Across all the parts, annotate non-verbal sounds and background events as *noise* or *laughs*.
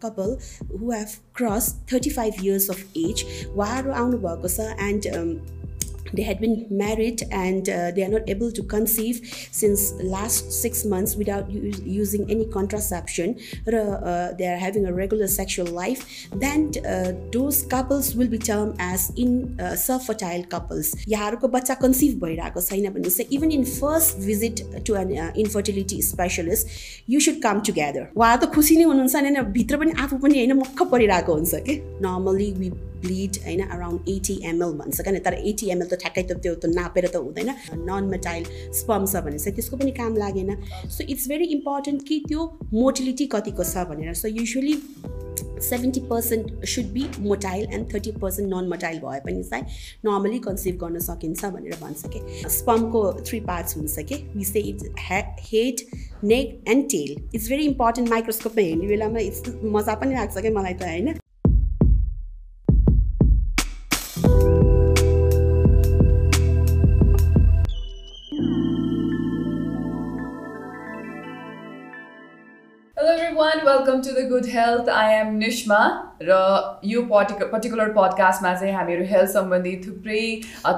couple who have crossed 35 years of age வாரம் அவங்க கொச and. Um, they had been married and uh, they are not able to conceive since last six months without u- using any contraception uh, they are having a regular sexual life then uh, those couples will be termed as in uh, self-fertile couples यहाँहरूको बच्चा conceive भइरहेको छैन भने चाहिँ even in first visit to an infertility specialist you should come together उहाँहरू त खुसी नै हुनुहुन्छ होइन भित्र पनि आफू पनि होइन मक्ख परिरहेको हुन्छ कि नर्मली वी bleed होइन अराउन्ड एटी एमएल भन्छ क्या तर एटी एमएल त ठ्याक्कै त त्यो त नापेर त हुँदैन। नन मेटाइल स्पम छ भने चाहिँ त्यसको पनि काम लागेन। सो इट्स भेरी इम्पोर्टेन्ट कि त्यो मोटिलिटी कतिको छ भनेर। So usually seventy percent should be motile and thirty percent non motile भए पनि चाहिँ नर्मली कन्सिभ गर्न सकिन्छ भनेर भन्छ कि? स्पमको थ्री पार्ट्स हुन्छ कि? We say it's head neck and tail it's very important माइक्रोस्कोपमा हेर्ने बेलामा इट्स मजा पनि लाग्छ क्या मलाई त होइन? Hello everyone, welcome to the Good Health. I am Nishma र यो पर्टिक पर्टिकुलर पडकास्टमा चाहिँ हामीहरू हेल्थ सम्बन्धी थुप्रै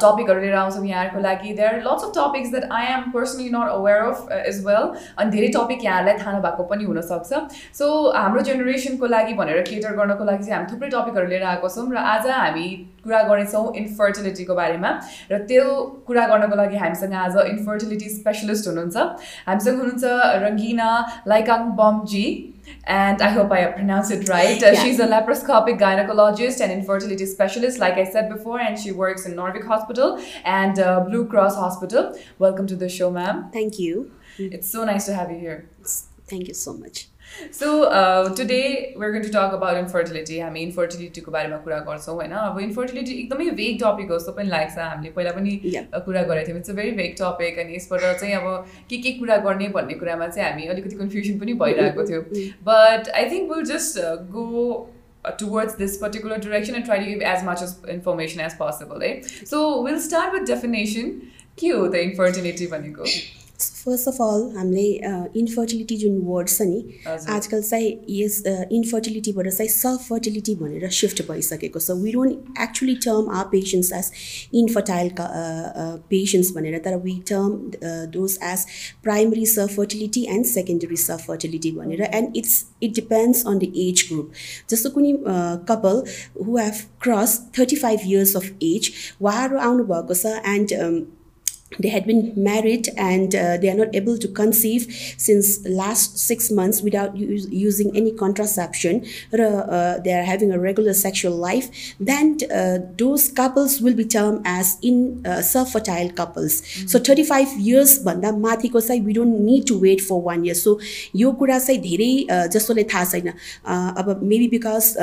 टपिकहरू लिएर आउँछौँ यहाँहरूको लागि. There are lots of topics that I am personally not aware of as well अनि धेरै टपिक यहाँहरूलाई थाहा नभएको पनि हुनसक्छ. सो हाम्रो जेनेरेसनको लागि भनेर केटर गर्नको लागि चाहिँ हामी थुप्रै टपिकहरू लिएर आएको छौँ र आज हामी कुरा गर्नेछौँ इन्फर्टिलिटीको बारेमा. र त्यो कुरा गर्नको लागि हामीसँग आज इन्फर्टिलिटी स्पेसलिस्ट हुनुहुन्छ। हामीसँग हुनुहुन्छ Rangina Laikangbam and I hope I pronounced it right. Uh, Yeah. She's a laparoscopic gynecologist and infertility specialist, like I said before, and she works in Norvik Hospital and uh, Blue Cross Hospital. Welcome to the show, ma'am. Thank you. It's so nice to have you here. Thank you so much. So uh, today we're going to talk about infertility. हामी इन्फर्टिलिटीको बारेमा कुरा गर्छौँ होइन अब infertility एकदमै भेग topic हो जस्तो पनि लाग्छ हामीले पहिला पनि uh, कुरा गरेको थियौँ it's a very vague topic अनि यसबाट चाहिँ अब के के कुरा गर्ने भन्ने कुरामा चाहिँ हामी अलिकति कन्फ्युजन पनि भइरहेको थियो But I think we'll just uh, go uh, towards this particular direction and try to give as much as information as possible. Eh? So we'll start with definition. के हो त इन्फर्टिलिटी भनेको फर्स्ट अफ अल हामीले infertility जुन word छ नि। आजकल चाहिँ यस इन्फर्टिलिटीबाट चाहिँ सेल्फ फर्टिलिटी भनेर सिफ्ट भइसकेको छ। We don't actually term our patients as infertile patients भनेर तर we term those as primary subfertility and secondary subfertility भनेर and it's it depends on the age group जस्तो कुनै couple who have cross thirty five years of age उहाँहरू आउनुभएको छ and they had been married and uh, they are not able to conceive since last six months without us- using any contraception uh, they are having a regular sexual life then uh, those couples will be termed as in uh, self-fertile couples so 35 years भन्दा माथिको चाहिँ we don't need to wait for one year so यो कुरा चाहिँ धेरै uh, जसोले थाहा छैन Uh, अब मेबी बिकज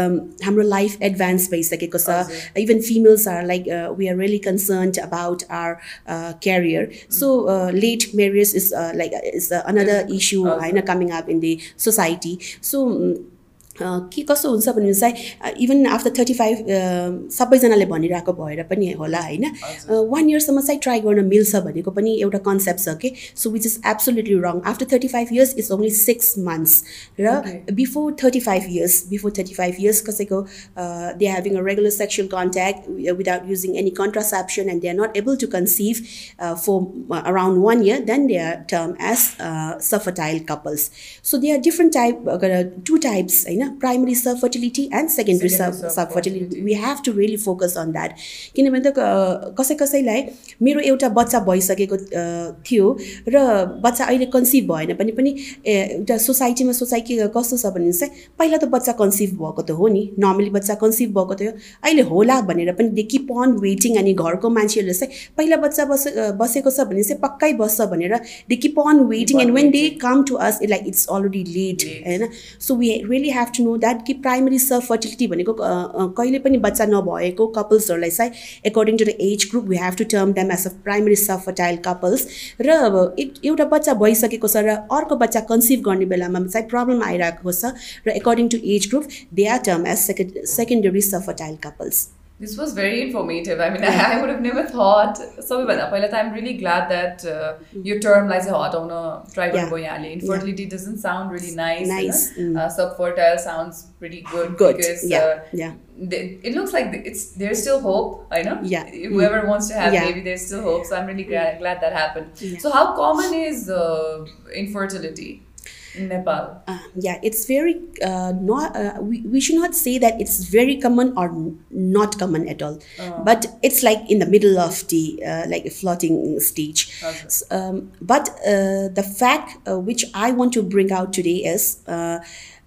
हाम्रो लाइफ एडभान्स भइसकेको छ हजुर। even females are like uh, we are really concerned about barrier. Mm. So uh, late marriage is uh, like is uh, another issue uh, coming up in the society. So. Um, के कस्तो हुन्छ भने चाहिँ even after thirty five सबैजनाले भनिरहेको भएर पनि होला होइन। हजुर। वान इयरसम्म चाहिँ ट्राई गर्न मिल्छ भनेको पनि एउटा कन्सेप्ट छ कि। So which is absolutely wrong after thirty five years is only six months र Okay. Before thirty five years before thirty five years कसैको they having a regular sexual contact without using any contraception and they are not able to conceive for around one year then they are term as subfertile couples so they are different type two types होइन primary subfertility and secondary sub Secondary subfertility. We have to really focus on that किनभने त कसै कसैलाई मेरो एउटा बच्चा भइसकेको थियो र बच्चा अहिले कन्सिभ भएन भने पनि एउटा सोसाइटीमा सोचाइ के कस्तो छ भने चाहिँ पहिला त बच्चा कन्सिभ भएको त हो नि। नर्मली बच्चा कन्सिभ भएको थियो अहिले होला भनेर पनि दे किप अन वेटिङ अनि घरको मान्छेहरूले चाहिँ पहिला बच्चा बस बसेको छ भने चाहिँ पक्कै बस्छ भनेर they keep on waiting and when they come to us like it's already late. होइन? So we really have to know that कि प्राइमरी सर्फ फर्टिलिटी भनेको कहिले पनि बच्चा नभएको कपल्सहरूलाई चाहिँ according to the age group we have to term them as a primary subfertile couples र एउटा बच्चा भइसकेको छ र अर्को बच्चा कन्सिभ गर्ने बेलामा चाहिँ प्रब्लम आइरहेको छ र according to age group they are term as second secondary subfertile couples This was very informative. I mean, *laughs* I, I would have never thought. So, I'm really glad that uh, mm. your term, lies hot. I don't try yeah. boyale. Infertility yeah. doesn't sound really nice. Nice. Mm. uh, subfertile sounds pretty good. Good. Because, yeah. Uh, yeah. They, it looks like it's there's still hope. I know. Yeah. Whoever mm. wants to have yeah. maybe there's still hope. So I'm really glad, mm. glad that happened. Yeah. So how common is uh, infertility? Nepal? Uh, yeah, it's very uh, not. Uh, we, we should not say that it's very common or not common at all, but it's like in the middle of the uh, like a floating stage. Okay. S- Um, but uh, the fact uh, which I want to bring out today is.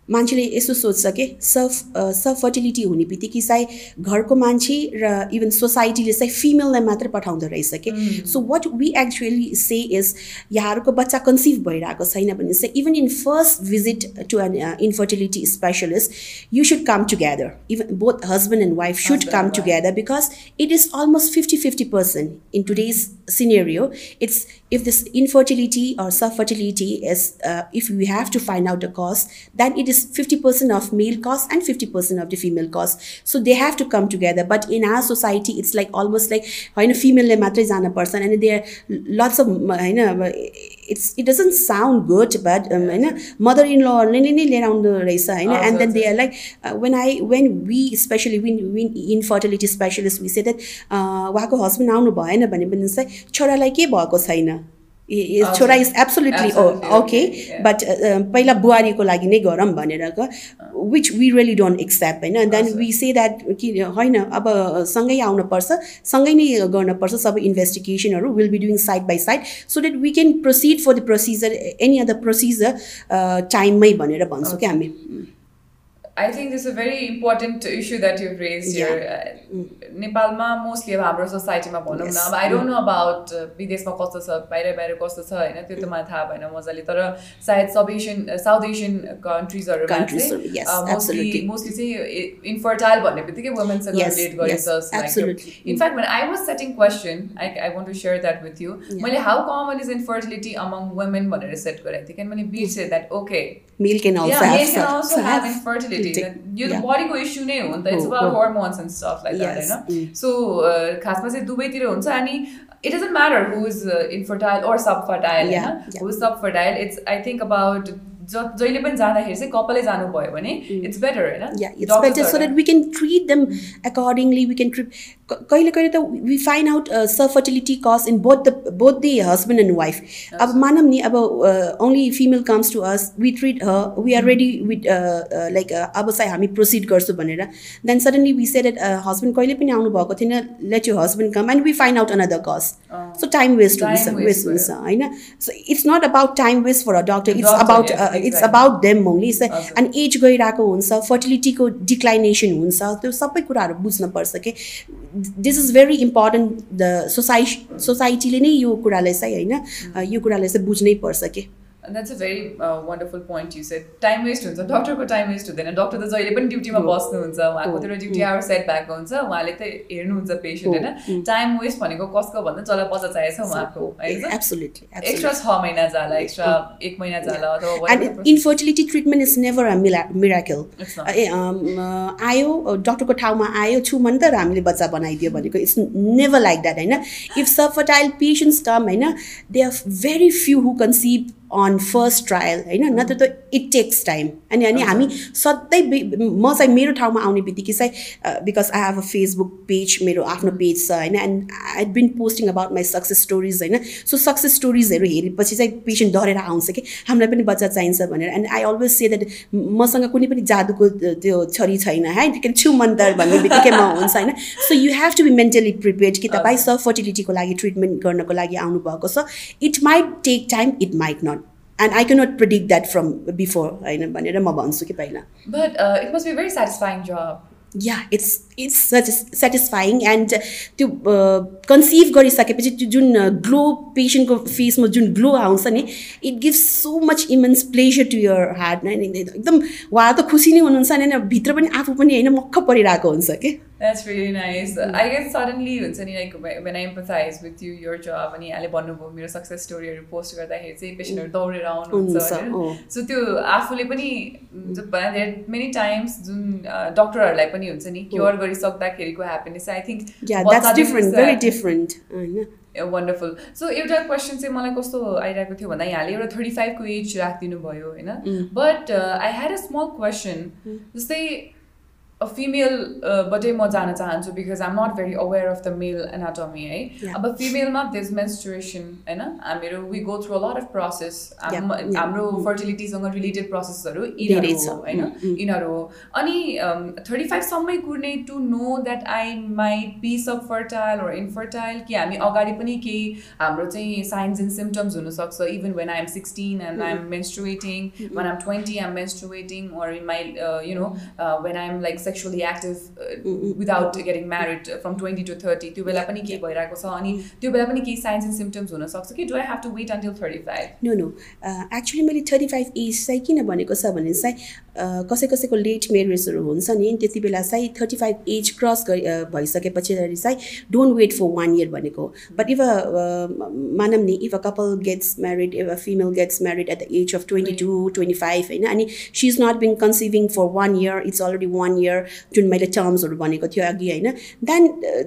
Uh, मान्छेले यसो सोध्छ कि Surf Surf fertility हुने बित्तिकै चाहिँ घरको मान्छे र इभन सोसाइटीले चाहिँ फिमेललाई मात्रै पठाउँदो रहेछ कि। So what we actually say is यहाँहरूको बच्चा कन्सिभ भइरहेको छैन भने चाहिँ even in first visit to an infertility specialist you should come together even both husband and wife should Husband come and wife. Together because it is almost 50 50% in today's scenario. It's if this infertility or self-fertility is uh, if we have to find out the cause then it is 50% of male cause and 50% of the female cause so they have to come together but in our society it's like almost like होइन फिमेलले मात्रै जानुपर्छ अनि there lots of होइन अब it's it doesn't sound good but होइन mother in लले नै लिएर आउँदो रहेछ होइन हजुर, एन्ड देन हजुर। They are like uh, when I when we especially when when infertility specialist we say that uh, उहाँको हस्बेन्ड आउनु भएन भने पनि चाहिँ छोरालाई के भएको छैन ए- ए- हजुर। छोरा इज एब्सोल्युटली ओके. बट पहिला बुहारीको लागि नै गरौँ भनेर which we really don't accept होइन देन। वी से द्याट कि होइन अब सँगै आउनुपर्छ सँगै नै गर्नुपर्छ सबै इन्भेस्टिगेसनहरू will be doing side by side so that we can proceed for the procedure any other procedure टाइममै भनेर भन्छौँ क्या हामी I think this is a very important issue that you've raised Yeah. here. Uh, नेपालमा mostly अब हाम्रो सोसाइटीमा भनौँ न Yes. अब आई डोन्ट नो अबाउट विदेशमा कस्तो छ बाहिर बाहिर कस्तो छ होइन त्यो त मलाई थाहा भएन मजाले तर सायद सब एसियन साउथ एसियन कन्ट्रिजहरूमा Countries, चाहिँ yes, मोस्टली absolutely. मोस्टली चाहिँ इन्फर्टाइल भन्ने बित्तिकै वुमेन्ससँग Yes, रिलेट yes, गरिन्छ absolutely. In fact when I was setting question, I, I want to share that with you. मैले how common is infertility among women भनेर set गरेको थिएँ किनभने मैले बिर्सेँ that okay male can also. Take- That- यो त bodyको इस्यु नै हो नि त इट्स अबाउट हो। hormones and stuff like that Yes, होइन. सो खासमा चाहिँ दुवैतिर हुन्छ अनि it doesn't matter who is infertile or subfertile Yeah, होइन. Who is subfertile it's I think about जहिले पनि जाँदाखेरि चाहिँ कपालै जानु भयो भने इट्स बेटर होइन? So that we can treat them accordingly we can treat कहिले कहिले त we find out subfertility fertility cause in the both the husband and wife अब मानौँ नि अब only female comes to us we treat we are ready with like अब सायद हामी प्रोसिड गर्छु भनेर. Then suddenly we say at husband कहिले पनि आउनु भएको थिएन let you husband come and we find out another cause so time waste waste हुन्छ होइन? So it's not about time waste for a doctor it's about about them only. So, हजुर। अनि age गइरहेको हुन्छ फर्टिलिटीको डिक्लाइनेसन हुन्छ त्यो सबै कुराहरू बुझ्नुपर्छ कि this is very important the society सोसाइटीले नै यो कुरालाई चाहिँ होइन अ, यो कुरालाई चाहिँ बुझ्नै पर्छ कि And that's a very uh, wonderful point you said. Time waste हुन्छ डक्टरको टाइम वेस्ट हुँदैन डक्टर त जहिले पनि ड्युटीमा बस्नुहुन्छ उहाँको हो, त्यो ड्युटी आवर सेट भएको हुन्छ उहाँले त हेर्नुहुन्छ पेसेन्ट हो, होइन टाइम वेस्ट भनेको कसको भन्दा जसलाई बच्चा चाहिएको छ उहाँको होइन एब्सोल्युटली एक्स्ट्रा छ महिना जाला एक्स्ट्रा एक महिना जाला अथवा whatever and process. Infertility treatment is never a मिला miracle It's not. A um, uh, आयो डक्टरको ठाउँमा आयो छु भने त हामीले बच्चा बनाइदियो भनेको इट्स नेभर लाइक द्याट होइन इफ सफर्टाइल पेसेन्ट्स कम होइन they are very few who conceive on first trial होइन? नत्र त इट टेक्स टाइम अनि अनि हामी सधैँ म चाहिँ मेरो ठाउँमा आउने बित्तिकै चाहिँ because I have a Facebook page मेरो आफ्नो पेज छ होइन? And I been posting about my success stories होइन? सो सक्सेस स्टोरिजहरू हेरेपछि चाहिँ पेसेन्ट डरेर आउँछ कि हामीलाई पनि बच्चा चाहिन्छ भनेर। And I always say that मसँग कुनै पनि जादुको त्यो छोरी छैन है? के छु मन्तर भन्ने *laughs* बित्तिकै म हुन्छ होइन? So you have to be mentally prepared कि तपाईँ सब फर्टिलिटीको लागि ट्रिटमेन्ट गर्नको लागि आउनुभएको छ। It might take time it might not and I cannot predict that from before होइन भनेर म भन्छु कि पहिला it must be a very satisfying job. Yeah it's it's satisfying and त्यो कन्सिभ गरिसकेपछि त्यो जुन ग्लो पेसेन्टको फेसमा जुन ग्लो आउँछ नि it gives so much immense pleasure to your heart एकदम उहाँ त खुसी नै हुनुहुन्छ होइन भित्र पनि आफू पनि होइन मक्ख परिरहेको हुन्छ कि That's really nice. I guess suddenly हुन्छ नि like when I empathize with you, your job अनि यहाँले भन्नुभयो मेरो सक्सेस स्टोरीहरू पोस्ट गर्दाखेरि चाहिँ पेसेन्टहरू दौडेर आउनुहुन्छ सो त्यो आफूले पनि मेनी टाइम्स जुन डक्टरहरूलाई पनि हुन्छ नि cure गरिसक्दाखेरिको happiness I think wonderful so एउटा क्वेसन चाहिँ मलाई कस्तो आइरहेको थियो भन्दा यहाँले एउटा थर्टी फाइभको एज राखिदिनु भयो होइन but I had a small question जस्तै फिमेलबाटै म जान चाहन्छु because I'm not very aware of the male anatomy है अब फिमेलमा दिस मेन्सुरेसन होइन हामीहरू we go through lot of process हाम्रो फर्टिलिटीसँग रिलेटेड प्रोसेसहरू यिनीहरू हो होइन यिनीहरू हो अनि थर्टी फाइभसम्मै कुर्ने to know that I might be subfertile र इनफर्टाइल कि हामी अगाडि पनि केही हाम्रो चाहिँ साइन्स एन्ड सिम्टम्स हुनसक्छ even when I am sixteen and I am menstruating when I'm twenty I'm menstruating or in my you know when I am like sexually active without getting married from twenty to thirty त्यो बेला पनि केही भइरहेको छ अनि त्यो बेला पनि केही साइन्स एन्ड सिम्टम्स हुनसक्छ कि? Do I have to wait until thirty five no no actually मैले थर्टी फाइभ एज चाहिँ किन भनेको छ भने चाहिँ कसै कसैको लेट मेरेजहरू हुन्छ नि त्यति बेला चाहिँ थर्टी फाइभ एज क्रस भइसकेपछि चाहिँ don't wait for one year भनेको बट इफ अ मानव नि if a couple gets married if a female gets married at the age of twenty two twenty five होइन? अनि she is not being conceiving for one year it's already one year जुन मैले टर्म्सहरू भनेको थियो अघि होइन? Then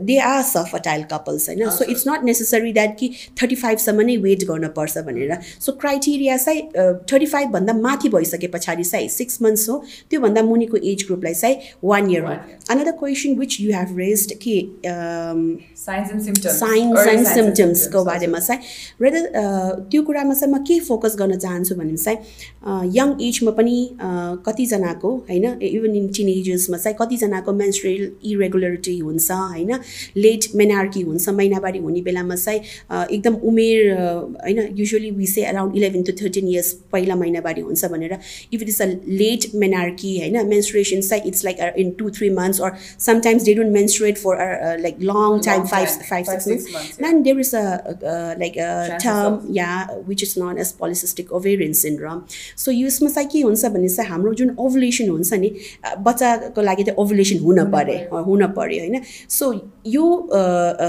they are subfertile couples होइन? So it's not necessary that कि थर्टी फाइभसम्म नै वेट गर्नुपर्छ भनेर। सो क्राइटेरिया चाहिँ थर्टी फाइभभन्दा माथि भइसके पछाडि चाहिँ सिक्स मन्थ्स हो। त्योभन्दा मुनिको एज ग्रुपलाई चाहिँ वान इयर हो। Another question which you have raise के साइन्स एन्ड सिम्टम्सको बारेमा चाहिँ रेदर त्यो कुरामा चाहिँ म के फोकस गर्न चाहन्छु भने चाहिँ यङ एजमा पनि कतिजनाको होइन? इभन इन टिन एजेसमा कतिजनाको मेन्सुरे इरेगुलरिटी हुन्छ होइन? लेट मेनार्की हुन्छ महिनावारी हुने बेलामा चाहिँ एकदम उमेर होइन? Usually we say around eleven to thirteen years पहिला महिनावारी हुन्छ भनेर। If it is a late menarche होइन? मेन्सुरेसन चाहिँ it's like in two three months or sometimes they don't menstruate for like long time five five six months then there is a like term yeah which is known as polycystic ovarian syndrome so यसमा चाहिँ के हुन्छ भने चाहिँ हाम्रो जुन ओभलेसन हुन्छ नि बच्चाको लागि लागि चाहिँ ओभुलेसन हुन पऱ्यो। हुन पऱ्यो होइन? सो यो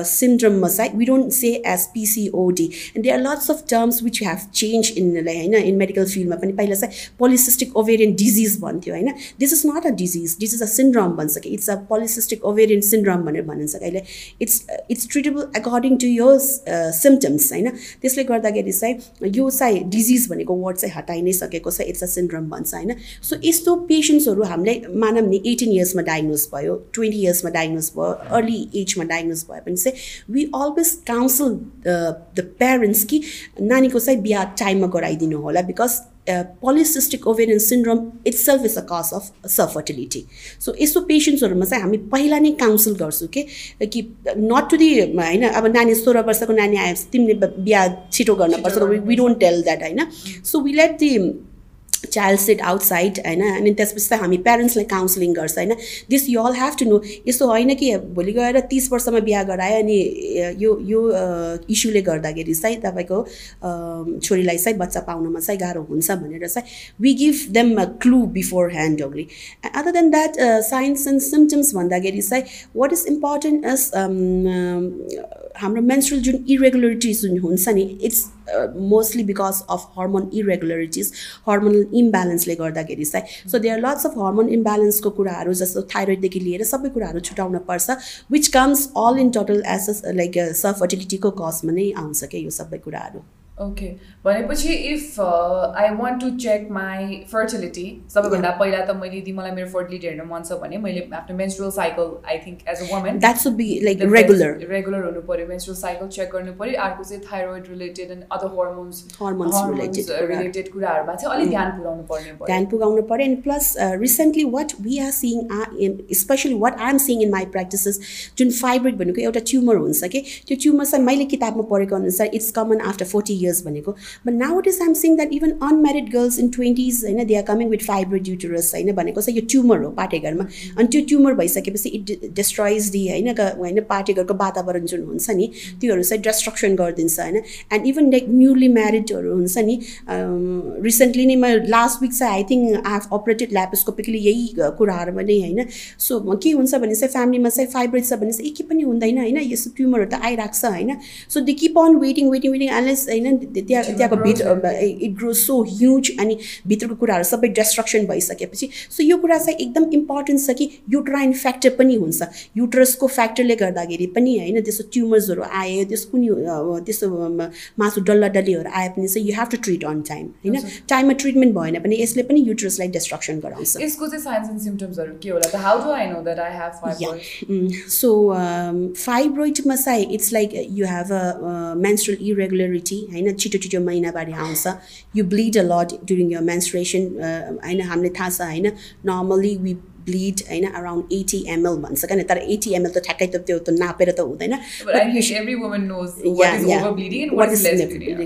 सिन्ड्रममा चाहिँ we don't say as PCOD and they are lots of terms which have change in होइन इन मेडिकल फिल्डमा पनि पहिला चाहिँ पोलिसिस्टिक ओभेरियन डिजिज भन्थ्यो होइन? This is not a disease this is a syndrome भन्छ कि it's a polycystic ovarian syndrome भनेर भनिन्छ अहिले। It's it's treatable according to यो सिम्टम्स होइन? त्यसले गर्दाखेरि चाहिँ यो चाहिँ डिजिज भनेको वर्ड चाहिँ हटाइ नै सकेको छ इट्स अ सिन्ड्रम भन्छ होइन? सो यस्तो पेसेन्ट्सहरू हामीलाई मानव नि एटिन इयर्समा डायग्नोज भयो ट्वेन्टी इयर्समा डायग्नोज भयो अर्ली एजमा डायग्नोज भयो भने चाहिँ we always counsel the parents कि नानीको चाहिँ बिहा टाइममा गराइदिनु होला because polycystic ovarian syndrome itself is a cause of subfertility so यस्तो पेसेन्ट्सहरूमा चाहिँ हामी पहिला नै काउन्सिल गर्छौँ कि कि नट टु दि होइन अब नानी सोह्र वर्षको नानी आएपछि तिमीले बिहा छिटो गर्नुपर्छ वी डोन्ट टेल द्याट होइन? So we let the child sit outside होइन? अनि त्यसपछि त हामी प्यारेन्ट्सलाई काउन्सिलिङ गर्छ होइन? This you all have to know यस्तो होइन कि भोलि गएर तिस वर्षमा बिहा गरायो अनि यो यो इस्युले गर्दाखेरि चाहिँ तपाईँको छोरीलाई चाहिँ बच्चा पाउनमा चाहिँ गाह्रो हुन्छ भनेर चाहिँ we give them a clue beforehand only other than that signs and symptoms भन्दाखेरि चाहिँ वाट इज इम्पोर्टेन्ट इज हाम्रो मेन्सुरल जुन इरेगुलरिटिज जुन हुन्छ नि it's mostly because of hormone irregularities hormonal इम्ब्यालेन्सले गर्दाखेरि चाहिँ so there lots of hormone इम्ब्यालेन्सको कुराहरू जस्तो थाइरोइडदेखि लिएर सबै कुराहरू छुटाउन पर्छ which comes all in total as like सफर्टिलिटीको कजमा नै आउँछ क्या यो सबै कुराहरू? ओके भनेपछि if I want to check my fertility सबैभन्दा पहिला त मैले यदि मलाई मेरो फर्टिलिटी हेर्न मन छ भने मैले आफ्नो menstrual cycle I think as a women that should be like regular regular हुनु पऱ्यो मेन्सुरल साइकल चेक गर्नु पऱ्यो अर्को चाहिँ thyroid related and other hormones hormones related कुराहरूमा चाहिँ अलिक ध्यान पुऱ्याउनु पर्ने ध्यान पुऱ्याउनु पऱ्यो and plus recently what we are seeing in specially what I am seeing in my practices जुन फाइब्रिड भनेको एउटा ट्युमर हुन्छ कि त्यो ट्युमर चाहिँ मैले किताबमा पढेको अनुसार it's common after forty years years भनेको। But now it is I'm seeing that even unmarried girls in twenties होइन they are coming with fibroid uterus होइन भनेको चाहिँ यो ट्युमर हो पाटेघरमा अनि त्यो ट्युमर भइसकेपछि इट डिस्ट्रोइज दि होइन होइन पाटेघरको वातावरण जुन हुन्छ नि त्योहरू चाहिँ डिस्ट्रक्सन गरिदिन्छ होइन। एन्ड इभन लाइक न्युली म्यारिडहरू हुन्छ नि रिसेन्टली नै म लास्ट विक चाहिँ I think I have operated laparoscopically यही कुराहरूमा नै होइन। सो के हुन्छ भने चाहिँ फ्यामिलीमा चाहिँ फाइब्रोइड छ भने चाहिँ के पनि हुँदैन होइन यस्तो ट्युमरहरू त आइरहेको छ होइन। So they keep on waiting waiting waiting endless होइन त्यहाँ त्यहाँको भित्र इट ग्रो सो ह्युज अनि भित्रको कुराहरू सबै डिस्ट्रक्सन भइसकेपछि। सो यो कुरा चाहिँ एकदम इम्पोर्टेन्ट छ कि युट्राइन फ्याक्टर पनि हुन्छ। युट्रसको फ्याक्टरले गर्दाखेरि पनि होइन त्यस्तो ट्युमर्सहरू आयो त्यस्तो कुनै त्यस्तो मासु डल्ला डल्लीहरू आए पनि चाहिँ you have to treat on time होइन? टाइममा ट्रिटमेन्ट भएन भने यसले पनि युट्रसलाई डिस्ट्रक्सन गराउँछ। यसको चाहिँ साइन्स एन्ड सिम्टम्सहरू के होला त? How do I know that I have fibroid so फाइब्रोइडमा चाहिँ it's like you have a menstrual irregularity होइन? छिटो छिटो महिनाबारी आउँछ। You bleed a lot during your menstruation होइन हामीलाई थाहा छ होइन। नर्मली वी ब्लिड होइन अराउन्ड एटी एमएल भन्छ क्या तर एटी एमएल त ठ्याक्कै त त्यो त नापेर त हुँदैन।